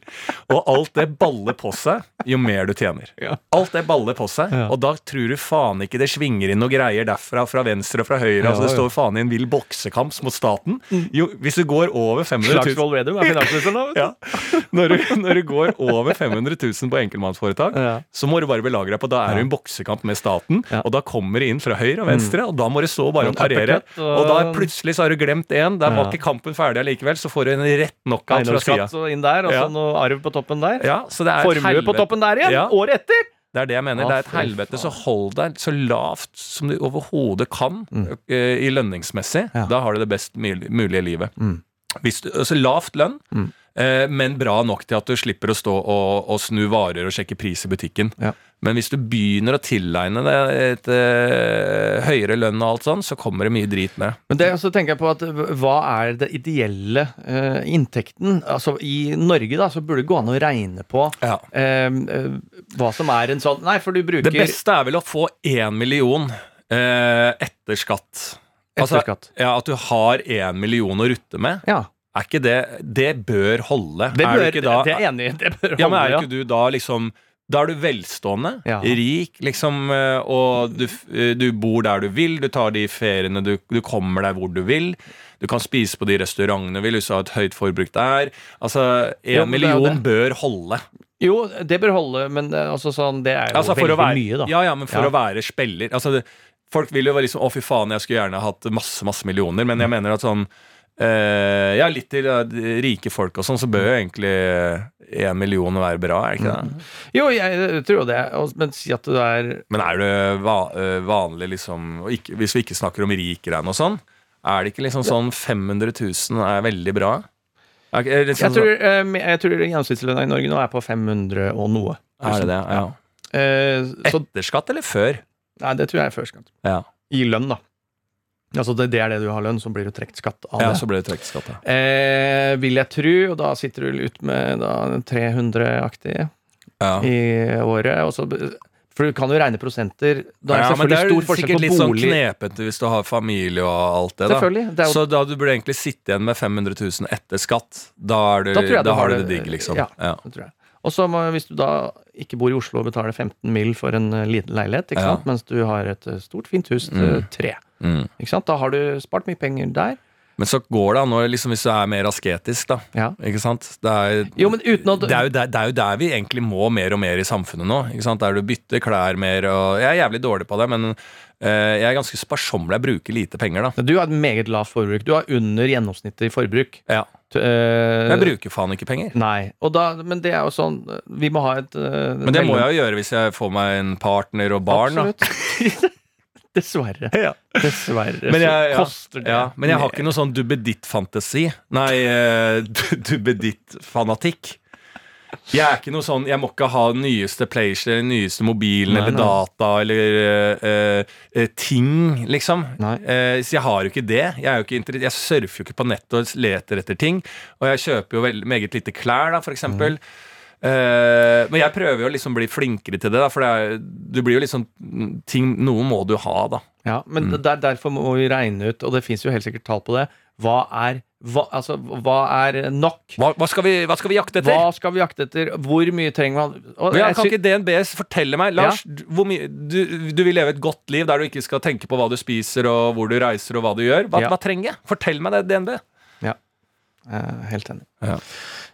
Og alt det baller på seg jo mer du tjener. Alt det baller på seg, og da tror du faen ikke det svinger inn noe greier derfra, fra venstre og fra høyre. Altså Det står faen i en vill boksekamp mot staten. Jo, hvis du går over 500 000 Slagsvold Vedum er finansminister nå. vet du. når, du, når du går over 500 000 på enkeltmannsforetak, så må du bare belage deg på Da er det en boksekamp med staten, og da kommer det inn fra høyre og venstre, og da må du så bare Og parere. og- Og da plutselig så har du glemt én, der var ikke kampen ferdig allikevel, så får du en rett knockout fra sida. og inn der, og så noe arv på toppen der. Ja, så det er et Formue på toppen der igjen, året etter! Det er det jeg mener. Ah, det er et helvete. helvete. Så hold deg så lavt som du overhodet kan eh, i lønningsmessig. Mm. Ja. Da har du det best mulige livet. Mm. Hvis du, altså lavt lønn, Mm. uh, men bra nok til at du slipper å stå og, og snu varer og sjekke pris i butikken. Ja. Men hvis du begynner å tilegne deg et eh, høyere lønn og alt sånn, så kommer det mye drit med. Men det, så tenker jeg på at hva er det ideelle eh, inntekten? Altså I Norge da, så burde det gå an å regne på Ja. eh, eh, hva som er en sånn Nei, for du bruker Det beste er vel å få én million eh, etter skatt. etter skatt. Ja, At du har én million å rutte med. Ja, Er ikke det Det bør holde. det, er bør, du ikke da, det er enig. Det bør ja, men er ikke du da liksom Da er du velstående, Ja. rik, liksom, eh, og du, eh, du bor der du vil, du tar de feriene, du, du kommer deg hvor du vil. Du kan spise på de restaurantene du vil, hvis du har et høyt forbruk der. Altså, en ja, million bør holde. Jo, det bør holde, men eh, altså, sånn, det er jo Altså, veldig være, mye, da. Ja, ja, men for Ja. å være spiller altså, det, Folk vil jo være liksom Å, fy faen, jeg skulle gjerne hatt masse, masse millioner, men jeg mener at sånn eh, Ja, litt til uh, rike folk og sånn, så bør jo egentlig én million være bra, er ikke det? Jo, jeg tror det, men si at du er Men er det va eh, vanlig, liksom ikke, Hvis vi ikke snakker om rikgreiene og sånn, er det ikke liksom sånn 500 000 er veldig bra? Er, er, Jeg liksom, tror, uh, jeg tror gjennomsnittslønna i Norge nå er på 500 og noe. er det det? Ja. ja. så, Etter skatt eller før? nei, det tror jeg er før skatt. Ja, I lønn, da. Altså det, det er det du har lønn, så blir du trukket skatt av ja det. så blir det trukket skatt, ja. Eh, vil jeg tru, og da sitter du ut med 300-aktig Ja. i året. Og så, for du kan jo regne prosenter. Da er det Ja, men det er stor jo sikkert litt sånn knepete hvis du har familie og alt det. da. Det jo, Så da du burde egentlig sitte igjen med 500 000 etter skatt. Da, du, Da da du har du det digg, liksom. ja. Ja. Og så hvis du da ikke bor i Oslo og betaler 15 mil for en eh, liten leilighet, ikke Ja. mens du har et eh, stort, fint hus til Mm. tre. Mm. Da har du spart mye penger der. Men så går det an, liksom, hvis du er mer asketisk, da. Ja. Ikke sant? Det er, Jo, å det, er jo der, det er jo der vi egentlig må mer og mer i samfunnet nå. Ikke sant? Der du bytter klær mer og Jeg er jævlig dårlig på det, men eh, jeg er ganske sparsommelig. Jeg bruker lite penger, da. Du har et meget lavt forbruk. Du har under gjennomsnittet i forbruk. Ja. Eh, jeg bruker faen ikke penger. Nei. Da, men det er jo sånn Vi må ha et uh, Men det må jeg jo gjøre hvis jeg får meg en partner og barn. Absolutt. Dessverre. Ja. Dessverre Men jeg, ja, koster det ja, men jeg har ikke noe sånn dubbeditt-fantasi. Nei, uh, duppeditt-fanatikk. Jeg er ikke noe sånn Jeg må ikke ha den nyeste PlayStation, den nyeste mobilen Nei, eller nei. data eller uh, uh, ting, liksom. Eh, så jeg har jo ikke det. Jeg, er jo ikke jeg surfer jo ikke på nettet og leter etter ting. Og jeg kjøper jo veld, meget lite klær, da, for eksempel. Uh, men jeg prøver jo å liksom bli flinkere til det, da, for det er, du blir jo liksom ting, Noe må du ha, da. Ja, men Mm. det er derfor må vi regne ut, og det fins jo helt sikkert tall på det, hva er, hva, altså, hva er nok? Hva, hva, skal, vi, hva skal vi jakte etter? Hva skal vi jakte etter? Hvor mye trenger man? Og Ja, kan ikke DNB fortelle meg Lars, mye, du, du vil leve et godt liv der du ikke skal tenke på hva du spiser og hvor du reiser og hva du gjør. Hva, Ja. trenger jeg? Fortell meg det, DNB. Eh, helt enig. Ja.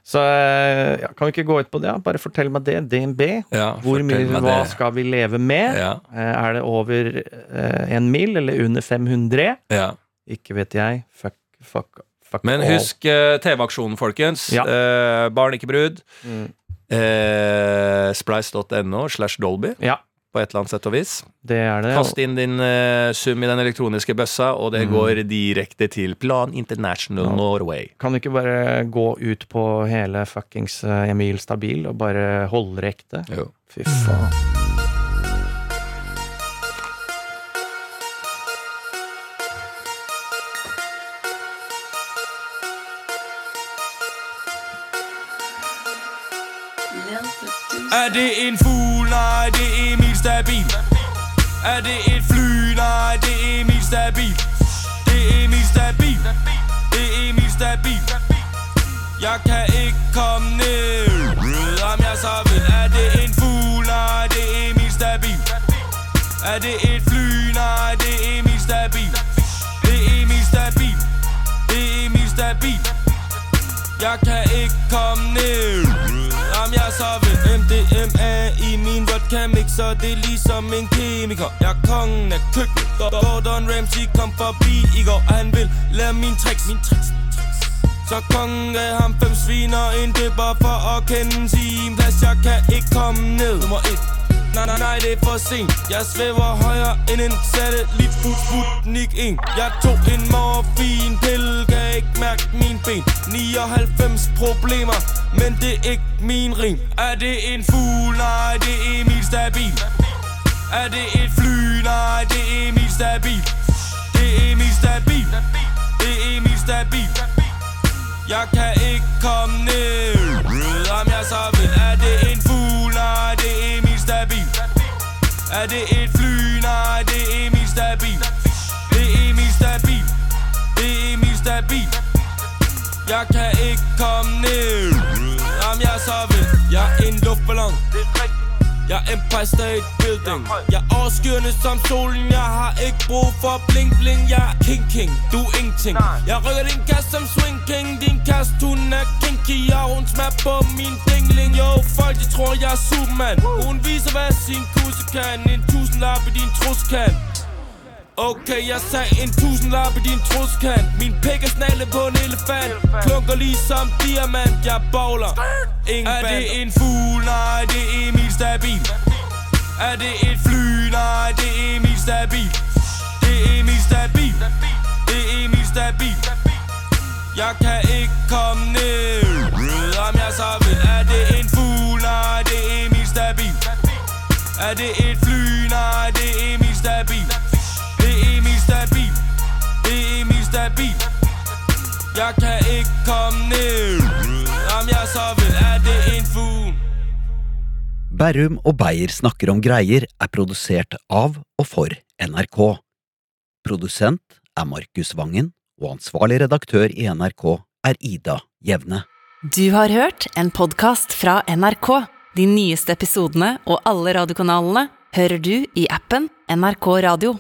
Så eh, ja, kan vi ikke gå ut på det? ja? Bare fortell meg det. DNB. Ja, Hvor mye, hva det. skal vi leve med? Ja, Eh, Er det over eh, en mil eller under 500? ja. Ikke vet jeg. Fuck, fuck, fuck Men husk eh, TV-aksjonen, folkens. Ja. Eh, barn, ikke brud. Mm. Eh, Splice.no slash Dolby, Ja, på et eller annet sett og vis. det er det. Kast inn din eh, sum i den elektroniske bøssa, og det Mm. går direkte til Plan International Ja. Norway. Kan du ikke bare gå ut på hele fuckings eh, Emil Stabil og bare holde rekte? Jo. Fy faen. Er det en fugl? Nej, det er Emil Stabil. Er det et fly? Nej, det er Emil Stabil. Det er Emil Stabil. Det er Emil Stabil. Jeg kan ikke komme ned, om jeg så vil. Er det en fugl? Nej, det er Emil Stabil. Er det et fly? Nej, det er Emil Stabil. Det er Emil Stabil. Det er Emil Stabil. Jeg kan ikke komme MDMA i min vodka mixer. Det er ligesom en kemiker. Jeg er kongen af køkkenet Gordon Ramsay kom forbi i går. Og han vil lære mine tricks, min tricks. Så kongen gav ham fem sviner En dipper for at kende sin plads. Jeg kan ikke komme ned. Nummer et. Nej, nej, nej, det er for sent. Jeg svæver højere end en satellit. Sput, Sputnik 1 Jeg tog en morfin Kan ikke mærke min ben. 99 problemer Men det er ikke min ring. Er det en fugl? Nej, det er Emil Stabil. Er det et fly? Nej, det er Emil Stabil. Det er Emil Stabil. Det er Emil Stabil. Jeg kan ikke komme ned. Om jeg så vil. Er det en fugl? Nej, det er Emil Stabil. Er det et fly? Nej, det er Emil Jeg kan ikke komme ned. Om jeg så vil Jeg er en luftballon. Jeg er Empire State Building. Jeg er overskyerne som solen. Jeg har ikke brug for bling bling. Jeg er king king, du er ingenting. Jeg rykker din kast som swing king. Din kast hun er kinky. Og hun smager på min dingling. Jo, folk de tror jeg er Superman. Hun viser hvad sin kusse kan En tusindlap i din truskan Okay, jeg sagde en tusindlap i din truskant. Min pik er snalle på en elefant. Klunker ligesom diamant, jeg bowler. Ingen Er det en fugl? Nej, det er Emil Stabil. Er det et fly? Nej, det er Emil Stabil. Det er Emil Stabil. Det er Emil Stabil. Jeg kan ikke komme ned. Om jeg så vil Er det en fugl? Nej, det er Emil Stabil. Er det et fly? Nej, det er Emil Stabil Stabil Jeg kan ikke komme ned Om jeg vil Er det en fugl? Berrum og Beyer snakker om greier er produsert av og for NRK. Produsent er Markus Vangen, og ansvarlig redaktør i NRK er Ida Jevne. Du har hørt en podkast fra NRK. De nyeste episodene og alle radiokanalene hører du i appen NRK Radio.